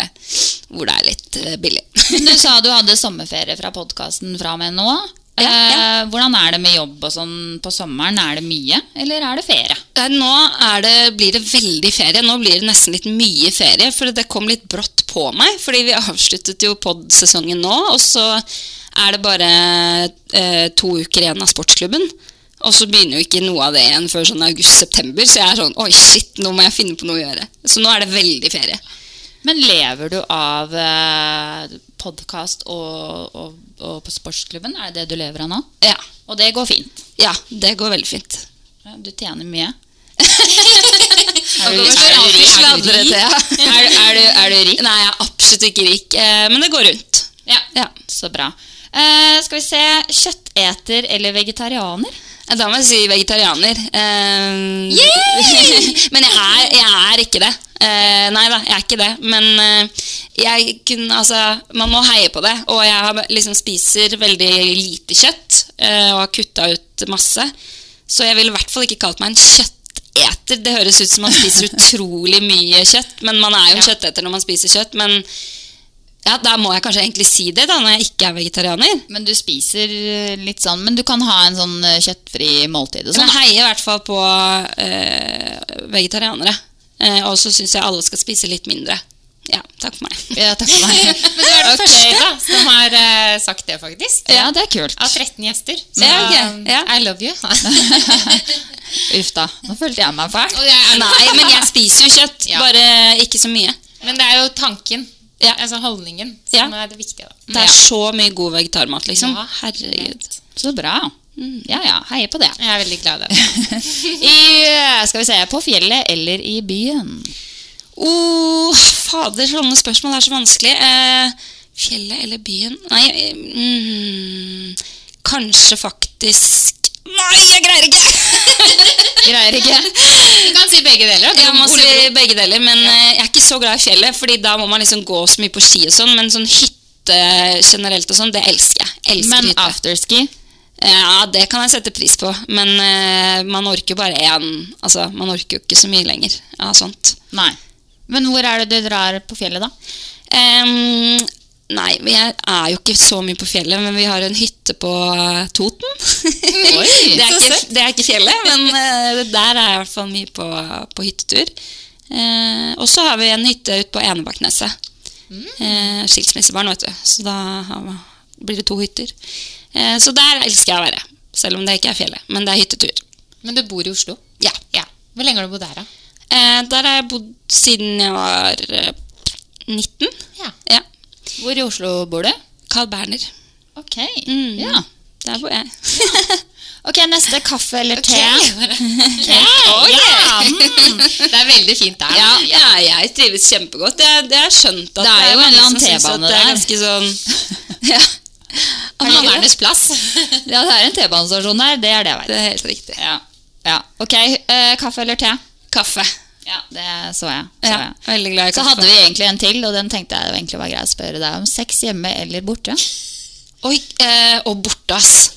hvor det er litt eh, billig. Du sa [LAUGHS] du hadde sommerferie fra podkasten fra og med nå. Ja, ja. Eh, hvordan er det med jobb og sånn på sommeren? Er det mye, eller er det ferie? Eh, Nå er det, blir det veldig ferie. Nå blir det nesten litt mye ferie, for det kom litt brått på meg. Fordi vi [LAUGHS] avsluttet jo pod-sesongen nå, og så er det bare eh, to uker igjen av sportsklubben. Og så begynner jo ikke noe av det igjen før sånn august-september, så jeg er sånn Oi, shit, nå må jeg finne på noe å gjøre. Så nå er det veldig ferie. Men lever du av eh, podkast og, og, og på sportsklubben? Er det det du lever av nå? Ja. Og det går fint? Ja, det går veldig fint. Ja, Du tjener mye? [LAUGHS] [LAUGHS] Er du- er rik? Er du rik? Nei, jeg er absolutt ikke rik, eh, men det går rundt. Ja. Ja. Så bra. Eh, skal vi se Kjøtteter eller vegetarianer? Da må jeg si vegetarianer. Eh, [LAUGHS] men jeg er, jeg er ikke det. Uh, nei da, jeg er ikke det. Men uh, jeg kunne, altså, man må heie på det. Og jeg har, liksom, spiser veldig lite kjøtt og har kutta ut masse. Så jeg ville i hvert fall ikke kalt meg en kjøtteter. Det høres ut som man spiser [LAUGHS] utrolig mye kjøtt, men man er jo en kjøtteter når man spiser kjøtt. Men ja, da må jeg kanskje egentlig si det, da, når jeg ikke er vegetarianer. Men du spiser eh, litt sånn Men du kan ha en sånn eh, kjøttfri måltid og sånn? jeg heier i hvert fall på øh, vegetarianere. Eh, og så syns jeg alle skal spise litt mindre. Ja, takk for meg. [LAUGHS] Ja, takk for meg. [LAUGHS] Men du er den okay, første da, som har uh, sagt det, faktisk. Ja, det er kult. Av 13 gjester. Så Ja, okay. Ja. I love you. [LAUGHS] Uff da. Nå følte jeg meg fæl. Nei, men jeg spiser jo kjøtt, bare ikke så mye. Men det er jo tanken, Ja. altså holdningen, som Ja. er det viktige. Da. Det er så mye god vegetarmat, liksom. Ja, Herregud. Så bra. Ja ja, heier på det. Jeg er veldig glad i det. [LAUGHS] I, eh, skal vi se, på fjellet eller i byen? Oh, fader, sånne spørsmål er så vanskelig. Eh, fjellet eller byen? Nei, mm, kanskje faktisk Nei, jeg greier ikke! [LAUGHS] Greier ikke. Du kan si begge deler. Jeg må si begge deler, men ja. jeg er ikke så glad i fjellet, Fordi da må man liksom gå så mye på ski og sånn, men sånn hytte generelt og sånn, det elsker jeg. Elsker Men hytte. afterski? Ja, det kan jeg sette pris på, men uh, man orker jo bare én Altså, man orker jo ikke så mye lenger av sånt. Nei. Men hvor er det du drar på fjellet, da? Em, nei, vi er, er jo ikke så mye på fjellet, men vi har en hytte på eh, Toten. Oi, [LAUGHS] det, er ikke, det er ikke fjellet, men eh, der er jeg i hvert fall mye på, på hyttetur. Eh, og så har vi en hytte ute på Enebakneset. Eh, skilsmissebarn, vet du. Så da blir det to hytter. Eh, så der elsker jeg å være. Selv om det ikke er fjellet, men det er hyttetur. Men du bor i Oslo? Ja. Ja. Hvor lenge har du bodd der, da? Eh, der har jeg bodd siden jeg var eh, 19. Ja. Ja. Hvor i Oslo bor du? Carl Berner. Ok. Mm. Ja. Der bor jeg. [LAUGHS] Ok, neste kaffe eller te? [LAUGHS] Oi! Ja, [LAUGHS] mm. Det er veldig fint der. Ja, ja, jeg trives kjempegodt. Jeg, det har skjønt at Det er jo en eller annen T-bane er der. ganske sånn ja. Pannernes plass. Ja, det er en T-banestasjon der. Det er det jeg vet. Det er helt riktig. Ja. ja. Ok, uh, kaffe eller te? Kaffe. Ja, det så jeg. Så, Ja, jeg. glad jeg så hadde vi egentlig en til, og den tenkte jeg egentlig var grei å spørre deg om. Sex hjemme eller borte? Oi, eh, og borte, ass.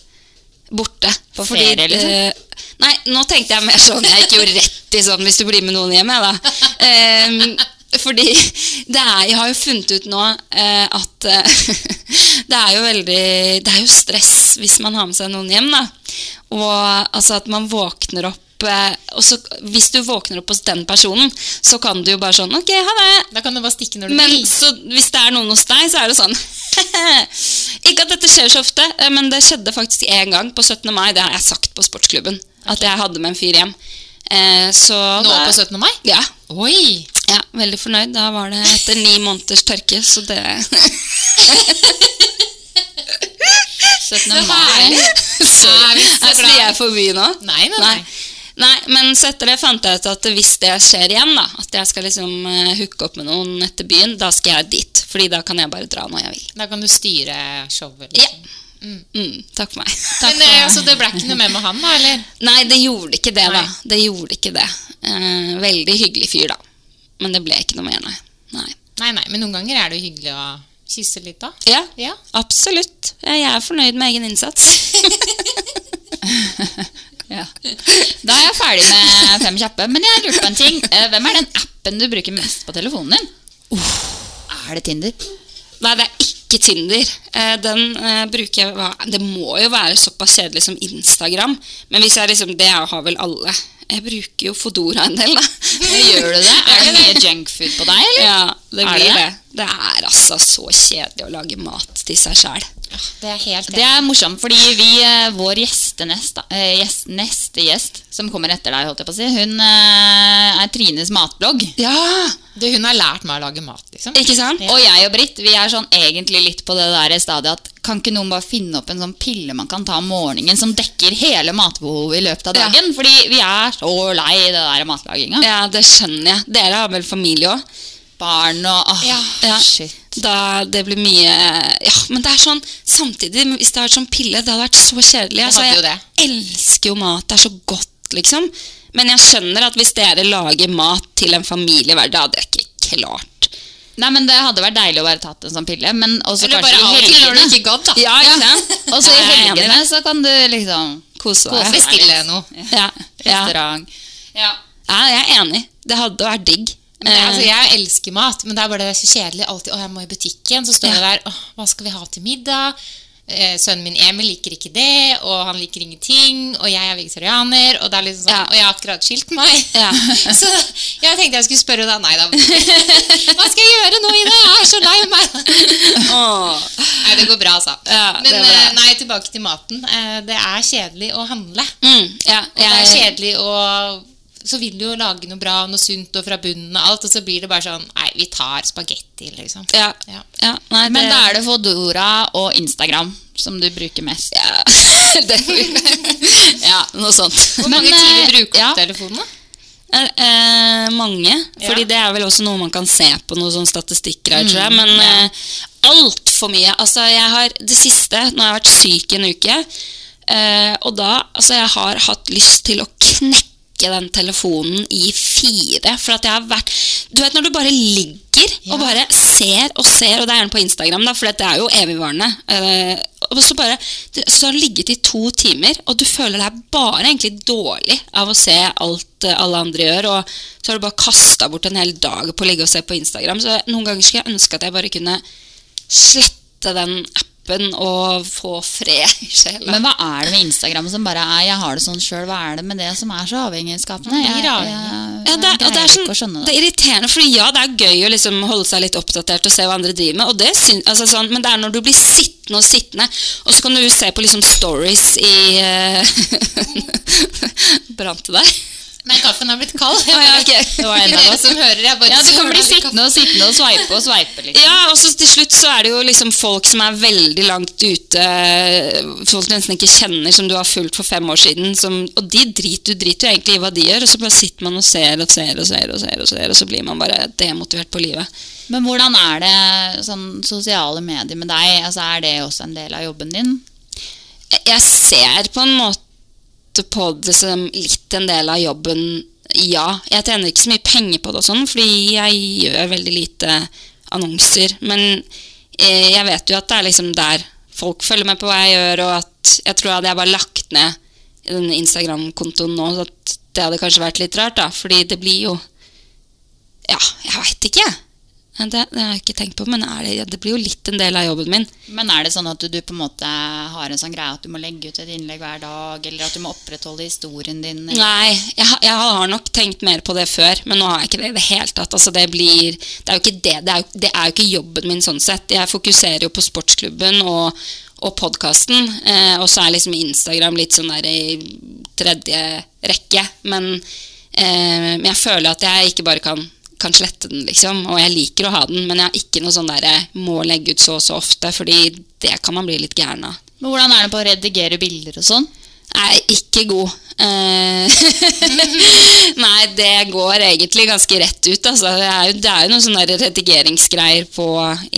borte. På ferie, liksom? eh, nei, nå tenkte jeg mer sånn Jeg gikk jo rett i sånn hvis du blir med noen hjem, jeg, da. Ehm, fordi det er, jeg har jo funnet ut nå eh, at eh, [LAUGHS] det er jo veldig Det er jo stress hvis man har med seg noen hjem, da. Og altså at man våkner opp eh, og så, Hvis du våkner opp hos den personen, så kan du jo bare sånn Ok, ha det. Da kan du bare stikke når du Men vil. så, hvis det er noen hos deg, så er det sånn [LAUGHS] Ikke at dette skjer så ofte, eh, men det skjedde faktisk én gang på 17. mai. Det har jeg sagt på sportsklubben. At jeg hadde med en fyr hjem. Eh, så Nå da- på 17. mai? Ja. Oi! ja. Veldig fornøyd. Da var det etter ni måneders tørke, så det [LAUGHS] 17. Så mai. Så, Er vi så Her sier jeg forbi nå. Nei, nei, nei. Nei, men så etter det fant jeg ut at hvis det skjer igjen, da, at jeg skal liksom eh, hooke opp med noen etter byen, da skal jeg dit. Fordi da kan jeg bare dra når jeg vil. Da kan du styre showet. Ja. Mm. Mm, takk for meg. [LAUGHS] Men for altså, det ble ikke noe mer med han, da? eller? [LAUGHS] Nei, det gjorde ikke det, da. Nei. Det gjorde ikke det. Eh, veldig hyggelig fyr, da. Men det ble ikke noe mer, nei. nei. Nei, nei, men noen ganger er det jo hyggelig å kysse litt, da. Ja, Ja. absolutt. Jeg er fornøyd med egen innsats. [LAUGHS] Ja. Da er jeg ferdig med fem kjappe. Men jeg lurte på en ting. Eh, Hvem er den appen du bruker mest på telefonen din? Er det Tinder? Nei, det er ikke Tinder. Eh, Den eh, bruker jeg Det må jo være såpass kjedelig som Instagram. Men hvis jeg liksom Det har vel alle. Jeg bruker jo Fodora en del, da. Gjør du det? Er det mye junkfood på deg, eller? Ja, det Er blir det det. det? er altså så kjedelig å lage mat til seg sjæl. Det er helt Det er morsomt, fordi vi, vår vår gjestenest, neste, eh, gjest, neste gjest, som kommer etter deg, holdt jeg på å si, hun eh, er Trines matblogg. Ja! det, Hun har lært meg å lage mat, liksom. Ikke sant? Og jeg og Britt, vi er sånn egentlig litt på det der stadiet at kan ikke noen bare finne opp en sånn pille man kan ta om morgenen som dekker hele matbehovet i løpet av Ja. dagen? Fordi vi er så lei det der matlaginga. Ja, det skjønner jeg. Dere har vel familie òg? Barn og åh, Ja. shit. Da det blir mye Ja, men det er sånn Samtidig, hvis det hadde vært sånn pille, det hadde vært så kjedelig. Altså, jeg elsker jo mat. Det er så godt, liksom. Men jeg skjønner at hvis dere lager mat til en familie hver dag, det er ikke klart. Nei, men Det hadde vært deilig å bare tatt en sånn pille, men også Eller kanskje bare i helgene. ikke godt, da. Ja, ikke sant? [LAUGHS] Og så i Jeg helgene så kan du liksom Kose deg. Bestille noe. Ja, ja. Restaurant. Ja. ja, jeg er enig. Det hadde vært digg. Men altså, Eh, jeg elsker mat, men det er bare det er så kjedelig alltid. Å, jeg må i butikken, så står jeg der. Åh, hva skal vi ha til middag? Eh, sønnen min Emil liker ikke det, og han liker ingenting. Og jeg er vegetarianer, og det er liksom sånn, Ja. og jeg har akkurat skilt meg. Ja. [LAUGHS] så jeg tenkte jeg skulle spørre deg. Nei da. Hva skal jeg gjøre nå, Ida? Jeg er så lei meg. [LAUGHS] åh. Nei, det går bra, altså. Ja, Men bra. eh, nei, tilbake til maten. Det er kjedelig å handle. Mm, ja, Og det er kjedelig å Så vil du jo lage noe bra, noe sunt og fra bunnen og alt, og så blir det bare sånn Nei, vi tar spagetti, liksom. Ja, Ja. ja, nei, Men da er det Fodora og Instagram som du bruker mest. ja, [LAUGHS] det [LAUGHS] Ja, noe sånt. Hvor Men, mange timer eh, bruker du ja. på telefonen, da? Eh, eh, mange. Ja. Fordi det er vel også noe man kan se på noen sånne statistikker her, tror jeg. Men ja. eh, altfor mye. Altså, jeg har det siste Nå har jeg vært syk i en uke. eh, og da Altså, jeg har hatt lyst til å knekke den telefonen i fire. For at jeg har vært Du vet når du bare ligger Ja. og bare ser og ser, og det er gjerne på Instagram, da, for det er jo evigvarende. eh, og så bare Så har du ligget i to timer, og du føler deg bare egentlig dårlig av å se alt eh, alle andre gjør, og så har du bare kasta bort en hel dag på å ligge og se på Instagram. Så noen ganger skulle jeg ønske at jeg bare kunne slette den appen og få fred i sjela. Men hva er det med Instagram som bare er 'jeg har det sånn sjøl'? Hva er det med det som er så avhengighetsskapende? Man Jeg, jeg, avhengig. Ja, det, er- det, er sånn, det er irriterende, for ja, det er gøy å liksom holde seg litt oppdatert og se hva andre driver med, og det syns, altså sånn, men det er når du blir sittende og sittende, og så kan du se på liksom stories i uh, [LAUGHS] Brant det der? Nei, kaffen har blitt kald. Jeg ja, okay. Det var en av oss. som hører, jeg bare Ja, du kan bli sittende og sittende og sveipe og sveipe Liksom. Ja, og så til slutt så er det jo liksom folk som er veldig langt ute, folk du nesten ikke kjenner, som du har fulgt for fem år siden, som, og de driter, du driter jo egentlig i hva de gjør, og så bare sitter man og ser og ser og ser, og ser, og ser, og så blir man bare demotivert på livet. Men hvordan er det sånn sosiale medier med deg? Altså, er det også en del av jobben din? Jeg ser på en måte på det som litt en del av jobben, ja. Jeg tjener ikke så mye penger på det og sånn, fordi jeg gjør veldig lite annonser. Men eh, jeg vet jo at det er liksom der folk følger med på hva jeg gjør, og at jeg tror hadde jeg bare lagt ned den Instagram-kontoen nå, så at det hadde kanskje vært litt rart, da. Fordi det blir jo Ja, jeg veit ikke. Det, det har jeg ikke tenkt på, men det, det blir jo litt en del av jobben min. Men er det sånn at du, du på en måte har en sånn greie at du må legge ut et innlegg hver dag, eller at du må opprettholde historien din? Eller? Nei, jeg, jeg har nok tenkt mer på det før, men nå har jeg ikke det i det hele tatt. Altså, det, blir, det er jo ikke det. Det er jo, det er jo ikke jobben min sånn sett. Jeg fokuserer jo på sportsklubben og, og podkasten, eh, og så er liksom Instagram litt sånn der i tredje rekke. Men, eh, men jeg føler at jeg ikke bare kan kan slette den, liksom. Og jeg liker å ha den, men jeg har ikke noe sånn der må legge ut så og så ofte, fordi det kan man bli litt gæren av. Men hvordan er det på å redigere bilder og sånn? Nei, ikke god. Eh, [LAUGHS] Nei, det går egentlig ganske rett ut. Altså. Det, er jo, det er jo noen sånne redigeringsgreier på,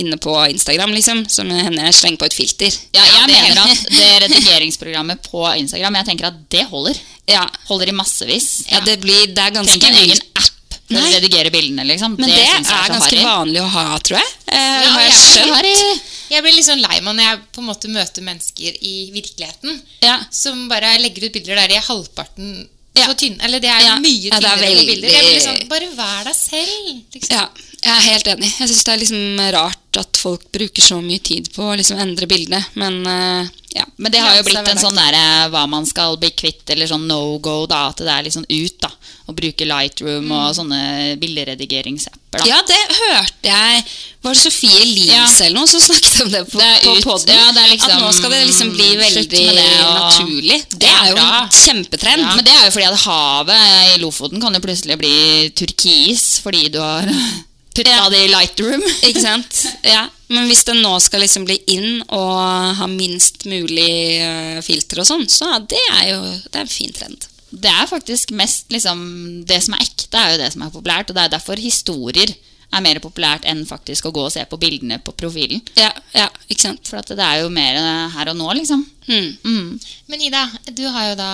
inne på Instagram, liksom, som hender jeg slenger på et filter. Ja, jeg ja, mener at det redigeringsprogrammet på Instagram Jeg tenker at det holder. Ja. Holder i massevis. Ja, det, blir, det er ganske Tenk en egen app for å Nei. redigere bildene, liksom. Men det, det jeg er så ganske harry. vanlig å ha, tror jeg. Eh, Ja, har jeg jeg, blir, jeg blir litt sånn lei meg når jeg på en måte møter mennesker i virkeligheten Ja. som bare legger ut bilder der de er halvparten så tynne. Eller det er Ja. mye Ja, er tynnere bilder. Jeg blir veldig- sånn, bare vær deg selv. Liksom. Ja, jeg er helt enig. Jeg syns det er liksom rart at folk bruker så mye tid på å liksom endre bildene, men uh... ja. Men det har jo blitt er en sånn derre hva man skal bli kvitt, eller sånn no go, da. At det er litt sånn ut, da. Å bruke Lightroom og sånne bilderedigeringsapper, da. Ja, det hørte jeg Var det Sofie Elise Ja. eller noe som snakket om det på, Det på ut. podden? Ja, det liksom- at nå skal det liksom bli veldig det, og- naturlig. Det, Det er er jo en kjempetrend. Ja, men det er jo fordi at havet i Lofoten kan jo plutselig bli turkis fordi du har [LAUGHS] putta det i Lightroom. [LAUGHS] Ikke sant? Ja. Men hvis det nå skal liksom bli inn og ha minst mulig eh, filter og sånn, så det er jo det er en fin trend. Det er faktisk mest liksom Det som er ekte, er jo det som er populært. Og det er derfor historier er mer populært enn faktisk å gå og se på bildene på profilen. Ja, ja, ikke sant? For at det er jo mer her og nå, liksom. Mm. Mm. Men Ida, du har jo da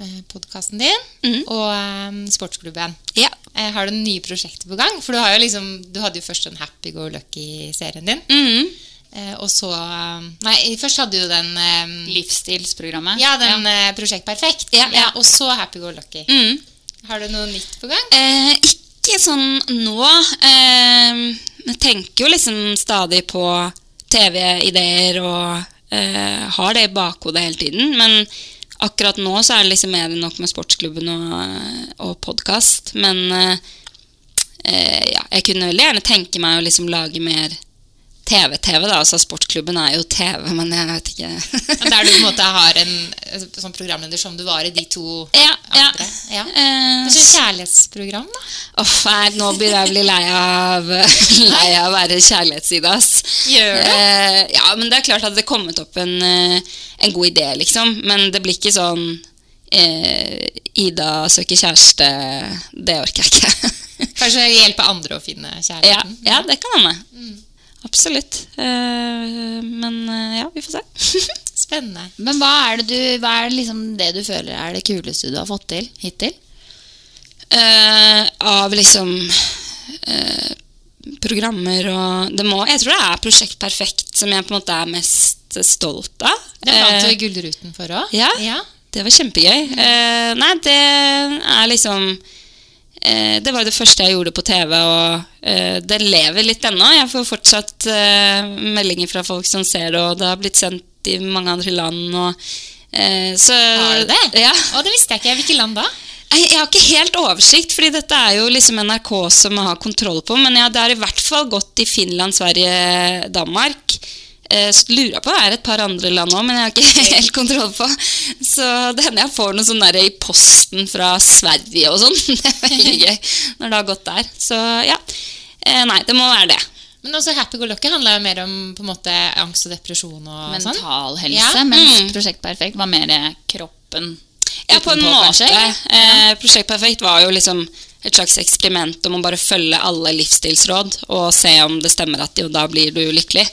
eh, podkasten din og um, sportsklubben. Ja. Eh, har du nye prosjekter på gang? For du, har jo liksom, du hadde jo først den Happy Go Lucky-serien din. Mhm. Eh, og så eh, Nei, først hadde du den eh, Livsstilsprogrammet. Ja, den eh, Prosjekt Perfekt. Ja, ja. og så Happy Go Lucky. Mm. Har du noe nytt på gang? Eh, ikke sånn nå. Eh, jeg tenker jo liksom stadig på TV-ideer og eh, har det i bakhodet hele tiden. Men akkurat nå så er det liksom mer enn nok med sportsklubben og, og podkast. Men eh, eh, ja, jeg kunne veldig gjerne tenke meg å liksom lage mer TV-TV, da. Altså sportsklubben er jo TV, men jeg vet ikke Der du på en måte [LAUGHS] har en eh, sånn programleder som du var i de to Ja, ja. andre. Ja. ja. Er sånn kjærlighetsprogram, da. Oh, nei, nå begynner jeg å bli lei av, [LAUGHS] lei av å være kjærlighetsside, ass. Gjør det? Eh, ja, men det er klart at det kommet opp en, eh, en god idé, liksom. Men det blir ikke sånn eh, Ida søker kjæreste. Det orker jeg ikke. [LAUGHS] Kanskje hjelpe andre å finne kjærligheten. ja, det kan hende. Absolutt. Eh, men eh, ja, vi får se. [LAUGHS] Spennende. Men hva er, det du, hva er liksom det du føler er det kuleste du har fått til hittil? Uh, av liksom uh, programmer og det må, Jeg tror det er Prosjekt Perfekt som jeg på en måte er mest stolt av. Det vant du Gullruten for òg. Ja, det var kjempegøy. Nei, det er liksom Det var det første jeg gjorde på TV, og eh, det lever litt ennå. Jeg får fortsatt eh, meldinger fra folk som ser det, og det har blitt sendt i mange andre land. Og, eh, så, Har du det? Ja. Og det visste jeg ikke. Hvilke land da? Jeg har ikke helt oversikt, fordi dette er jo liksom NRK som har kontroll på. Men ja, det har i hvert fall gått i Finland, Sverige, Danmark. Eh, lurer på det er et par andre land òg, men jeg har ikke [LAUGHS] helt kontroll på. Så det hender jeg får noe sånn der i posten fra Sverige og sånn. [LAUGHS] Det er veldig [LAUGHS] gøy når det har gått der. Så ja. Eh, Nei, det må være det. Men også Happy Go Lucky handler jo mer om på en måte angst og depresjon og sånn. Mental helse, Ja. mens Mm. Prosjekt Perfekt var mer kroppen Ja, på en måte. Eh, Prosjekt Perfekt var jo liksom et slags eksperiment om å bare følge alle livsstilsråd og se om det stemmer at jo, da blir du lykkelig.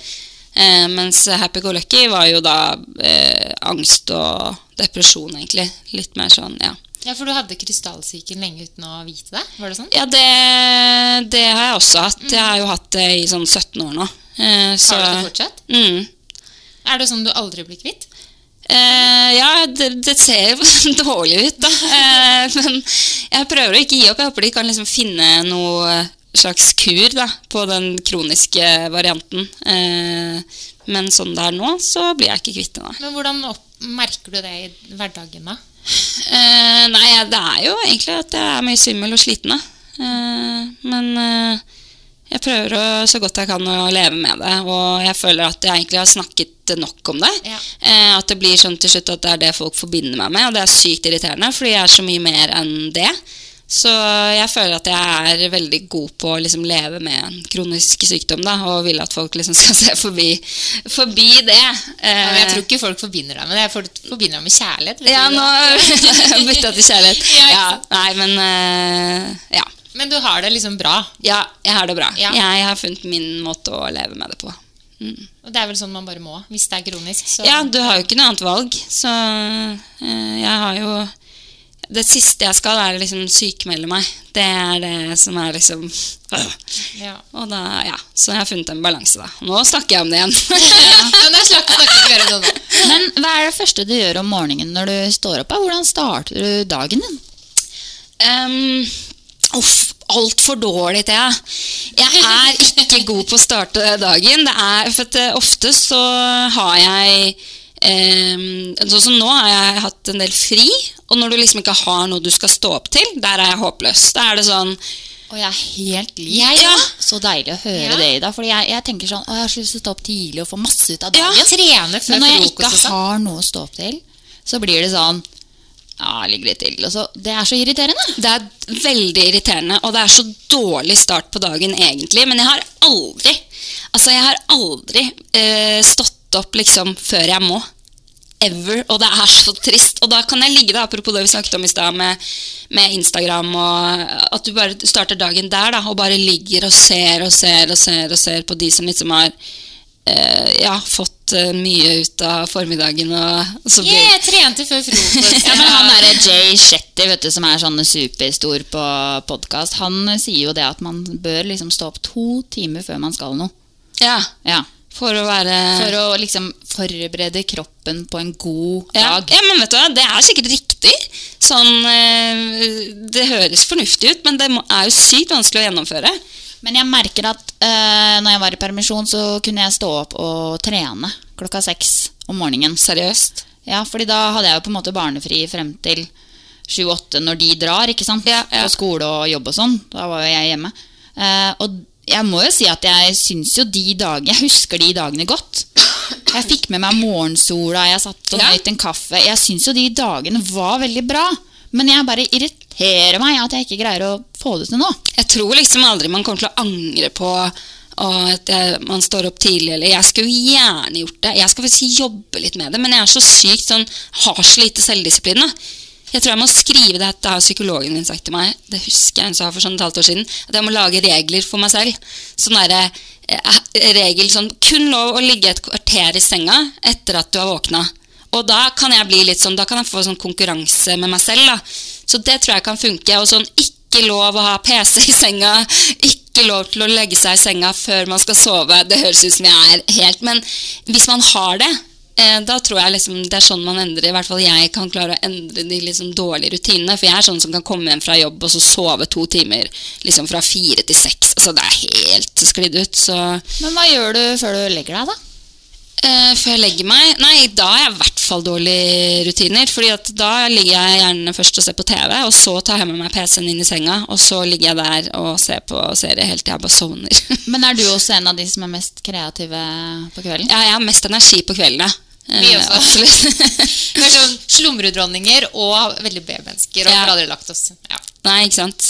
Eh, mens Happy Go Lucky var jo da eh, angst og depresjon, egentlig. Litt mer sånn, ja. Ja, For du hadde krystallsyken lenge uten å vite det? Var det sånn? Ja, det, det har jeg også hatt. Jeg har jo hatt det i sånn 17 år nå. Eh, så, Har du det fortsatt? Mm. Er det sånn du aldri blir kvitt? Eh, ja, det, det ser jo [LAUGHS] dårlig ut, da. Eh, men jeg prøver å ikke gi opp. Jeg håper de kan liksom finne noe slags kur da, på den kroniske varianten. Eh, men sånn det er nå, så blir jeg ikke kvitt det. Men hvordan opp, merker du det i hverdagen, da? Eh, nei, det er jo egentlig at jeg er mye svimmel og sliten. Eh, men eh, jeg prøver å, så godt jeg kan å leve med det, og jeg føler at jeg egentlig har snakket nok om det. Eh, at det blir sånn til slutt at det er det folk forbinder meg med, og det er sykt irriterende, fordi jeg er så mye mer enn det. Så jeg føler at jeg er veldig god på å liksom leve med en kronisk sykdom, da, og vil at folk liksom [LAUGHS] skal se forbi, forbi det. Ja, men jeg tror ikke folk forbinder deg med det. Jeg forbinder deg med kjærlighet. Ja, nå [LAUGHS] bytta til kjærlighet. [LAUGHS] Ja, nei, men eh, ja. Men du har det liksom bra. Ja, jeg har det bra. Ja. Jeg har funnet min måte å leve med det på. Og det er vel sånn man bare må, hvis det er kronisk. Så. Ja, du har jo ikke noe annet valg, så eh, jeg har jo Det siste jeg skal, er å liksom sykmelde meg. Det er det som er liksom øh. Ja. Og da, ja, Så jeg har funnet en balanse, da. Nå snakker jeg om det igjen. [LAUGHS] Men slapp, er snakker det. Men hva er det første du gjør om morgenen når du står opp? da? Hvordan starter du dagen din? Um, uff, altfor dårlig til jeg. Jeg er ikke god på å starte dagen. Det er, for at eh, ofte så har jeg um, Sånn som nå har jeg hatt en del fri, og når du liksom ikke har noe du skal stå opp til, der er jeg håpløs. Da er det sånn Og jeg er helt lik. Ja, ja. Så deilig å høre Ja. det, Ida. Fordi jeg, jeg tenker sånn Å, jeg har så lyst til å stå opp tidlig og få masse ut av dagen. Trene før Men når jeg ikke sånn. har noe å stå opp til, så blir det sånn Ja, jeg ligger litt til. Og så, det er så irriterende. Det er veldig irriterende, og det er så dårlig start på dagen egentlig. Men jeg har aldri Altså, jeg har aldri eh, stått opp liksom før jeg må. Ever. Og det er så trist. Og da kan jeg ligge, da, apropos det vi snakket om i stad, med, med Instagram, og at du bare starter dagen der, da, og bare ligger og ser og ser og ser og ser på de som liksom har eh, ja, fått eh, mye ut av formiddagen, og, og så blir Yeah, jeg trente før frokost. Ja, men han derre Jay Shetty, vet du, som er sånn superstor på podkast, han sier jo det at man bør liksom stå opp to timer før man skal noe. Ja, Ja. For å være For å liksom forberede kroppen på en god Ja, dag. ja, men vet du hva, det er sikkert riktig. Sånn, eh, det høres fornuftig ut, men det er jo sykt vanskelig å gjennomføre. Men jeg merker at uh, når jeg var i permisjon, så kunne jeg stå opp og trene klokka seks om morgenen. Seriøst. Ja, fordi da hadde jeg jo på en måte barnefri frem til sju-åtte når de drar, ikke sant? Ja, ja. På skole og jobb og sånn. Da var jo jeg hjemme. Eh, og jeg må jo si at jeg syns jo de dagene Jeg husker de dagene godt. Jeg fikk med meg morgensola, jeg satt og nøt en kaffe. Jeg syns jo de dagene var veldig bra. Men jeg bare irriterer meg at jeg ikke greier å få det til nå. Jeg tror liksom aldri man kommer til å angre på og at jeg, man står opp tidlig. Eller jeg skulle gjerne gjort det. Jeg skal faktisk jobbe litt med det, men jeg er så sykt sånn, har så lite selvdisiplin. da. Jeg tror jeg må skrive det, har psykologen min sagt til meg. Det husker jeg hun sa for sånn et halvt år siden. At jeg må lage regler for meg selv. Sånn derre eh, regel sånn Kun lov å ligge et kvarter i senga etter at du har våkna. Og da kan jeg bli litt sånn, da kan jeg få sånn konkurranse med meg selv. da. Så det tror jeg kan funke. Og sånn ikke lov å ha PC i senga. Ikke lov til å legge seg i senga før man skal sove. Det høres ut som jeg er helt Men hvis man har det, eh, da tror jeg liksom det er sånn man endrer I hvert fall jeg kan klare å endre de liksom dårlige rutinene. For jeg er sånn som kan komme hjem fra jobb og så sove to timer liksom fra fire til seks. Altså det er helt sklidd ut. Så Men hva gjør du før du legger deg, da? Eh, før jeg legger meg Nei, da har jeg i hvert fall dårlige rutiner. Fordi at da ligger jeg gjerne først og ser på TV, og så tar jeg med meg PC-en inn i senga, og så ligger jeg der og ser på serie helt til jeg bare sovner. [LAUGHS] Men er du også en av de som er mest kreative på kvelden? ja, jeg har mest energi på kveldene. Eh, Vi også. Absolutt. [LAUGHS] Vi er sånn slumredronninger og veldig B-mennesker og Ja. har aldri lagt oss. Ja. Nei, ikke sant.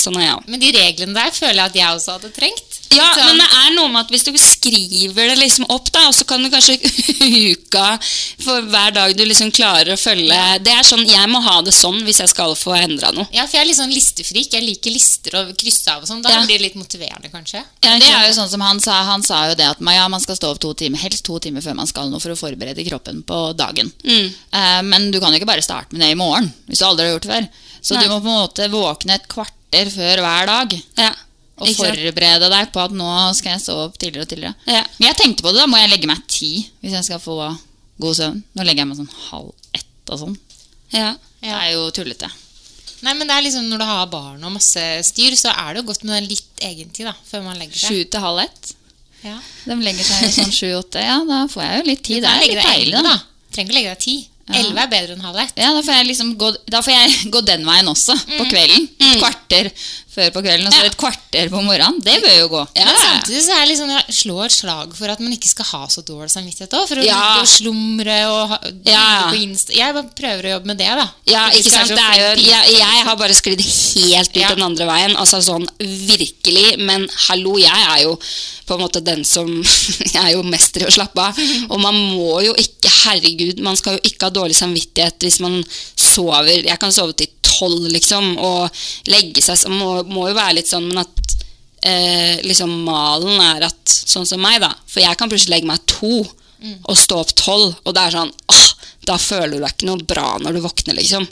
Sånn er jeg òg. Men de reglene der føler jeg at jeg også hadde trengt. Ja, Sånn- men det er noe med at hvis du skriver det liksom opp, da, og så kan du kanskje [LAUGHS] uka for hver dag du liksom klarer å følge Det er sånn, Jeg må ha det sånn hvis jeg skal få endra noe. Ja, for jeg er litt sånn listefrik. Jeg liker lister og krysse av og sånn. Da Ja. blir det litt motiverende, kanskje. Ja, det er jo sånn som Han sa Han sa jo det at man- ja, man skal stå opp to timer, helst to timer før man skal noe for å forberede kroppen på dagen. Mm. Uh, men du kan jo ikke bare starte med det i morgen, hvis du aldri har gjort det før. Så Nei. du må på en måte våkne et kvarter før hver dag. Ja. Og Ikke forberede deg på at nå skal jeg stå opp tidligere og tidligere. Ja. Men jeg tenkte på det, da må jeg legge meg ti hvis jeg skal få god søvn. Nå legger jeg meg sånn halv ett og sånn. Ja. Det er jo tullete. Nei, men det er liksom Når du har barn og masse styr, så er det jo godt med litt egentid da, før man legger seg. Sju til halv ett. Ja. De legger seg sånn sju-åtte. Ja, da får jeg jo litt tid. Det er litt deilig, da. da. Trenger ikke legge deg ti. Ja. Er bedre enn halv ett. Ja, da får jeg liksom gå, da får jeg gå den veien også, på kvelden. Et kvarter før på kvelden, og så et kvarter på morgenen. Det bør jo gå. Men samtidig så er det liksom, jeg slår et slag for at man ikke skal ha så dårlig samvittighet òg. For å Ja. og slumre og ha, Ja. på Insta. Jeg bare prøver å jobbe med det, da. Ja, ikke sant? Det er jo, jeg, jeg har bare sklidd helt ut Ja. den andre veien. Altså sånn virkelig. Men hallo, jeg er jo på en måte den som [LAUGHS] Jeg er jo mester i å slappe av. Og man må jo ikke Herregud, man skal jo ikke ha dårlig samvittighet hvis man sover Jeg kan sove til tolv, liksom, og legge seg som må, må jo være litt sånn, men at eh, liksom malen er at Sånn som meg, da. For jeg kan plutselig legge meg to og stå opp tolv, og det er sånn åh, Da føler du deg ikke noe bra når du våkner, liksom.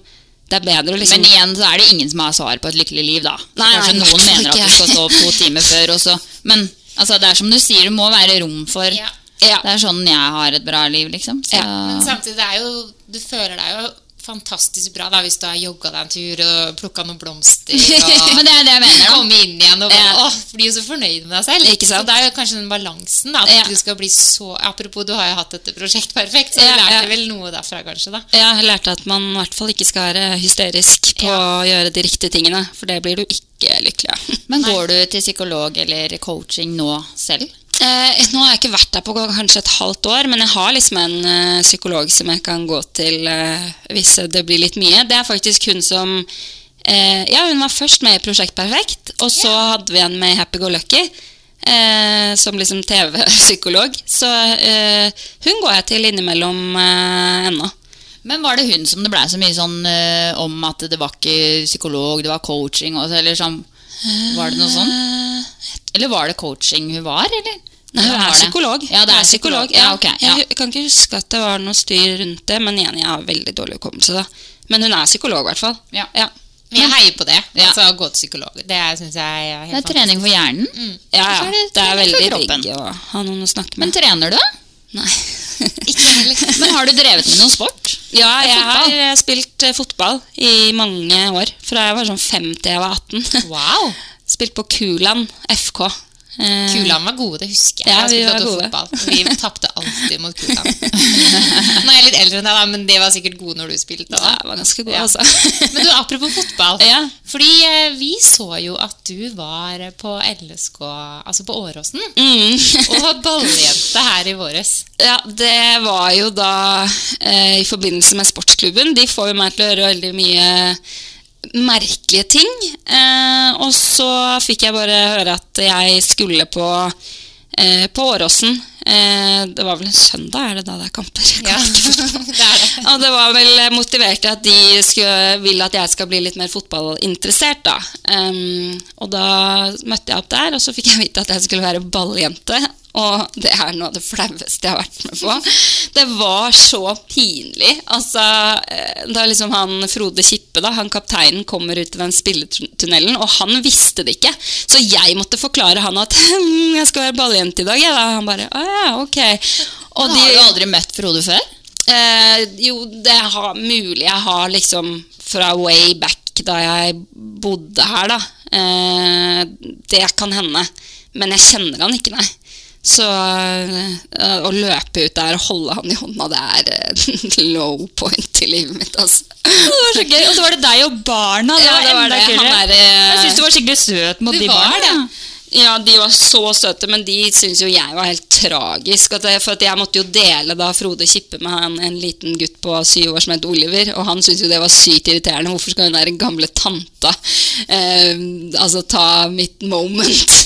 Det er bedre å liksom Men igjen så er det ingen som har svar på et lykkelig liv, da. Så Nei, Kanskje nei, noen mener ikke. at du skal stå opp to timer før også. Men altså, det er som du sier, det må være rom for Ja. Ja. Det er sånn jeg har et bra liv, liksom. Så, Men samtidig, det er jo, du føler deg jo fantastisk bra da, hvis du har jogga deg en tur og plukka noen blomster. [LAUGHS] Og Men det er det jeg mener, [LAUGHS] komme inn igjen og Ja. blir så fornøyd med deg selv. Ikke sant? Så det er jo kanskje den balansen. da, At Ja. du skal bli så Apropos, du har jo hatt dette prosjekt perfekt, så Ja, du lærte ja. vel noe derfra, kanskje? da Jeg har lært at man i hvert fall ikke skal være hysterisk på å gjøre de riktige tingene, for det blir du ikke lykkelig av. Men går du til psykolog eller coaching nå selv? Eh, nå har jeg ikke vært der på kanskje et halvt år, men jeg har liksom en eh, psykolog som jeg kan gå til eh, hvis det blir litt mye. Det er faktisk hun som eh, Ja, hun var først med i Prosjekt Perfekt, og så hadde vi en med Happy Go Lucky. Eh, som liksom TV-psykolog. Så eh, hun går jeg til innimellom ennå. Men var det hun som det blei så mye sånn om at det var ikke psykolog, det var coaching? Og, eller sånn, var det noe sånn? Eller var det coaching hun var, eller? Nei, hun er psykolog. Ja, det er psykolog. Ja, okay, Ja. Jeg kan ikke huske at det var noe styr rundt det, men igjen, jeg har veldig dårlig hukommelse. da. Men hun er psykolog, i hvert fall. Ja. ja. jeg heier på det. Ja. Altså å gå til psykolog. Det syns jeg er Det er trening for hjernen. Ja, så ja. er det er veldig digg å ha noen å snakke med. Men trener du? Nei. Ikke heller. [LAUGHS] Men har du drevet med noen sport? Ja, jeg Fotball? har eh, spilt eh, fotball i mange år. Fra jeg var sånn fem til jeg var 18. [LAUGHS] Wow! Spilt på Kulan FK. Eh, Kulan var gode, det husker jeg. Ja, vi var gode. fotball. Vi tapte alltid mot Kulan. [LAUGHS] Nå er jeg litt eldre enn deg, men de var sikkert gode når du spilte. Ja, jeg var ganske god, Ja. altså. Men du, apropos fotball. Ja. Fordi eh, vi så jo at du var på LSK, altså på Åråsen, Mm. og var balljente her i våres. [LAUGHS] Ja, det var jo da eh, i forbindelse med sportsklubben. De får jo meg til å gjøre veldig mye merkelige ting. Eh, og så fikk jeg bare høre at jeg skulle på, eh, på Åråsen. Eh, det var vel en søndag, er det da det er kamper? Ja, [LAUGHS] det er det. Og det var vel motivert til at de skulle, vil at jeg skal bli litt mer fotballinteressert, da. Um, og da møtte jeg opp der, og så fikk jeg vite at jeg skulle være balljente. Og det er noe av det flaueste jeg har vært med på. Det var så pinlig. Altså, eh, da liksom han Frode Kippe, da, han kapteinen, kommer ut i den spilletunnelen, og han visste det ikke. Så jeg måtte forklare han at «Hm, jeg skal være balljente i dag. Ja, da. Han bare å ja, ok. Og Har du aldri møtt Frode før? Eh, jo, det er mulig jeg har liksom fra way back da jeg bodde her, da. Eh, det kan hende. Men jeg kjenner han ikke, nei. Så eh, å løpe ut der og holde han i hånda, det er eh, [LAUGHS] low point i livet mitt, altså. Det var så gøy. Og så var det deg og barna. Det Ja, var det var enda det. Han er, eh, Jeg syns du var skikkelig søt mot de barna. det. Ja, de var så søte, men de syntes jo jeg var helt tragisk. At jeg, for at jeg måtte jo dele da Frode Kippe med han, en liten gutt på syv år som het Oliver, og han syntes jo det var sykt irriterende. Hvorfor skal hun der gamle tanta eh, altså ta mitt moment?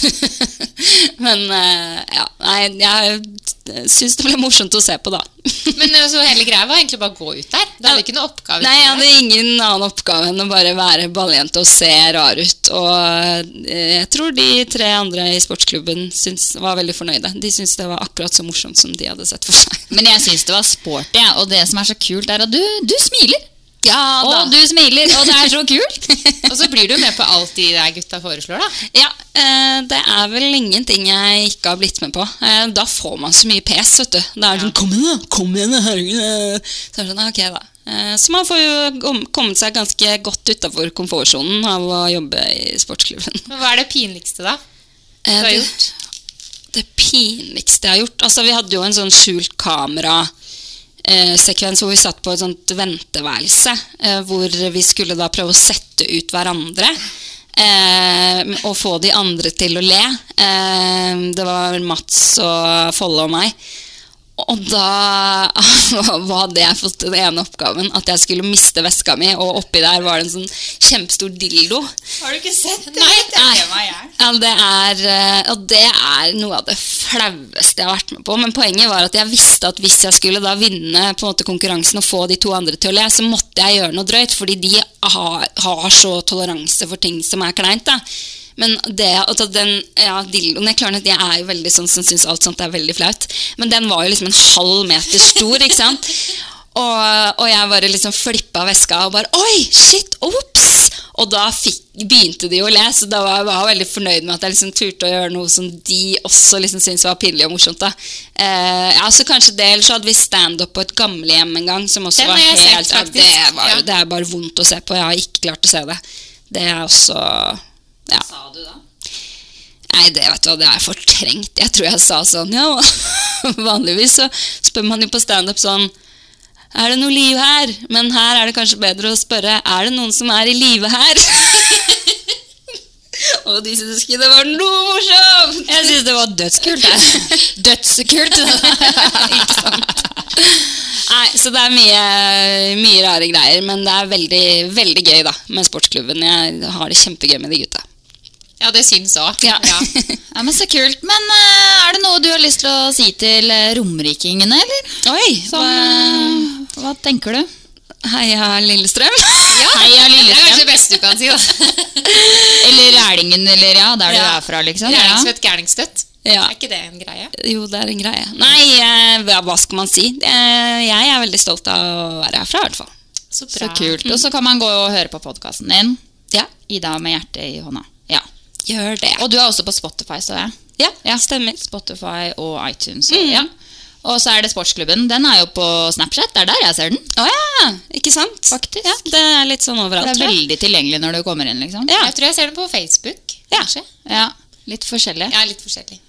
[LAUGHS] men eh, ja, nei, jeg syns det ble morsomt å se på, da. [LAUGHS] Men altså, hele greia var egentlig bare å gå ut der. Du hadde ikke noen oppgave. Nei, jeg hadde ingen annen oppgave enn å bare være balljente og se rar ut. Og eh, jeg tror de tre andre i sportsklubben syns, var veldig fornøyde. De syntes det var akkurat så morsomt som de hadde sett for seg. Men jeg syns det var sporty, ja. og det som er så kult, er at du, du smiler. Ja da. Og du smiler, og det er så kult! [LAUGHS] Og så blir du med på alt de der gutta foreslår, da. Ja, eh, det er vel ingenting jeg ikke har blitt med på. Eh, Da får man så mye pes, vet du. Da er det sånn Kom igjen, da! Kom igjen, herregud! eh. Så er det sånn, ok da. Så man får jo kommet seg ganske godt utafor komfortsonen av å jobbe i sportsklubben. Men hva er det pinligste, da? Du har gjort? det pinligste jeg har gjort Altså, vi hadde jo en sånn skjult kamera sekvens hvor vi satt på et sånt venteværelse, eh, hvor vi skulle da prøve å sette ut hverandre. Eh, og få de andre til å le. Eh, det var Mats og Folle og meg. Og da hadde jeg fått den ene oppgaven at jeg skulle miste veska mi, og oppi der var det en sånn kjempestor dildo. Har du ikke sett det? Nei, det er ja, det er, eh, og det er noe av det flaueste jeg har vært med på. Men poenget var at jeg visste at hvis jeg skulle da vinne på en måte konkurransen og få de to andre til å le, så måtte jeg gjøre noe drøyt, fordi de har, har så toleranse for ting som er kleint. da. Men det, at den ja, dildoen Jeg klarer at jeg er jo veldig sånn som syns alt sånt er veldig flaut. Men den var jo liksom en halv meter stor, ikke sant? Og, og jeg bare liksom flippa veska og bare Oi, shit, ops! Og da fikk, begynte de å le, så da var jeg var veldig fornøyd med at jeg liksom turte å gjøre noe som de også liksom syntes var pinlig og morsomt. da. Eh, ja, så kanskje det, Eller så hadde vi standup på et gamlehjem en gang, som også var helt sett, ja, det, var, Ja. det er bare vondt å se på. Jeg har ikke klart å se det. Det er også ja. Sa du da? Nei, det vet du hva, det er fortrengt. Jeg tror jeg sa sånn, ja. [LAUGHS] Vanligvis så spør man jo på standup sånn Er det noe liv her? Men her er det kanskje bedre å spørre Er det noen som er i live her? [LAUGHS] Og de syntes ikke det var noe morsomt! Jeg syns det var dødskult. [LAUGHS] Dødskult! ikke sant? Nei, så det er mye, mye rare greier, men det er veldig, veldig gøy da, med sportsklubben. Jeg har det kjempegøy med de gutta. Ja, det syns òg. Ja. [LAUGHS] Ja, men Så kult. Men uh, er det noe du har lyst til å si til eh, romrikingene, eller? Oi, Som, hva, hva tenker du? Heia Lillestrøm. [LAUGHS] Heia Lillestrøm. Det er kanskje det beste du kan si, da. [LAUGHS] Eller Rælingen, eller ja, der du er fra, liksom. Ja. Gærningsfødt, gærningsstøtt. Ja. Er ikke det en greie? Jo, det er en greie. Nei, eh, hva hva skal man si? Eh, Jeg er veldig stolt av å være herfra, i hvert fall. Så Så kult. Og så kan man gå og høre på podkasten din. Ja, Ida med hjertet i hånda. Gjør det. Og du er også på Spotify, så jeg. ja, Ja. stemmer. Spotify og iTunes. Og, Mm. ja. og så er det Sportsklubben. Den er jo på Snapchat. Det er der jeg ser den. Å ja, ikke sant? Faktisk. Ja, det er litt sånn overalt, Det er veldig tilgjengelig når du kommer inn, liksom. Ja. Jeg tror jeg ser den på Facebook. Ja. Kanskje. Ja, Litt forskjellig. Ja, litt forskjellig.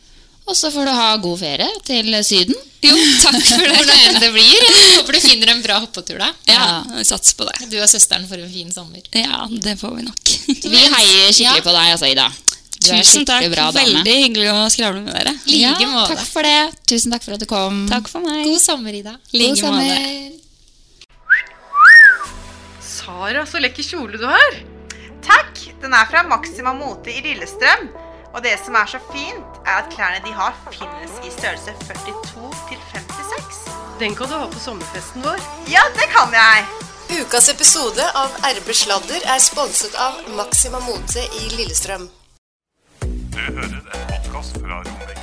Og så får du ha god ferie til Syden. Jo, takk for det. [LAUGHS] Hvordan det blir. Jeg håper du finner en bra hoppetur, da. Ja, ja sats på det. Du og søsteren får en fin sommer. Ja, det får vi nok. Vi heier skikkelig Ja. på deg, altså, Ida. Tusen takk. bra. Veldig hyggelig å skravle med dere. Like ja, måte. Takk for det. Tusen takk for at du kom. Takk for meg. God sommer, Ida. Like God sommer. måte. Sara, så lekker kjole du har. Takk! Den er fra Maxima Mote i Lillestrøm. Og det som er så fint, er at klærne de har, finnes i størrelse 42 til 56. Den kan du ha på sommerfesten vår. Ja, det kan jeg! Ukas episode av RB Sladder er sponset av Maxima Mote i Lillestrøm. Du hører en podkast fra Romerike.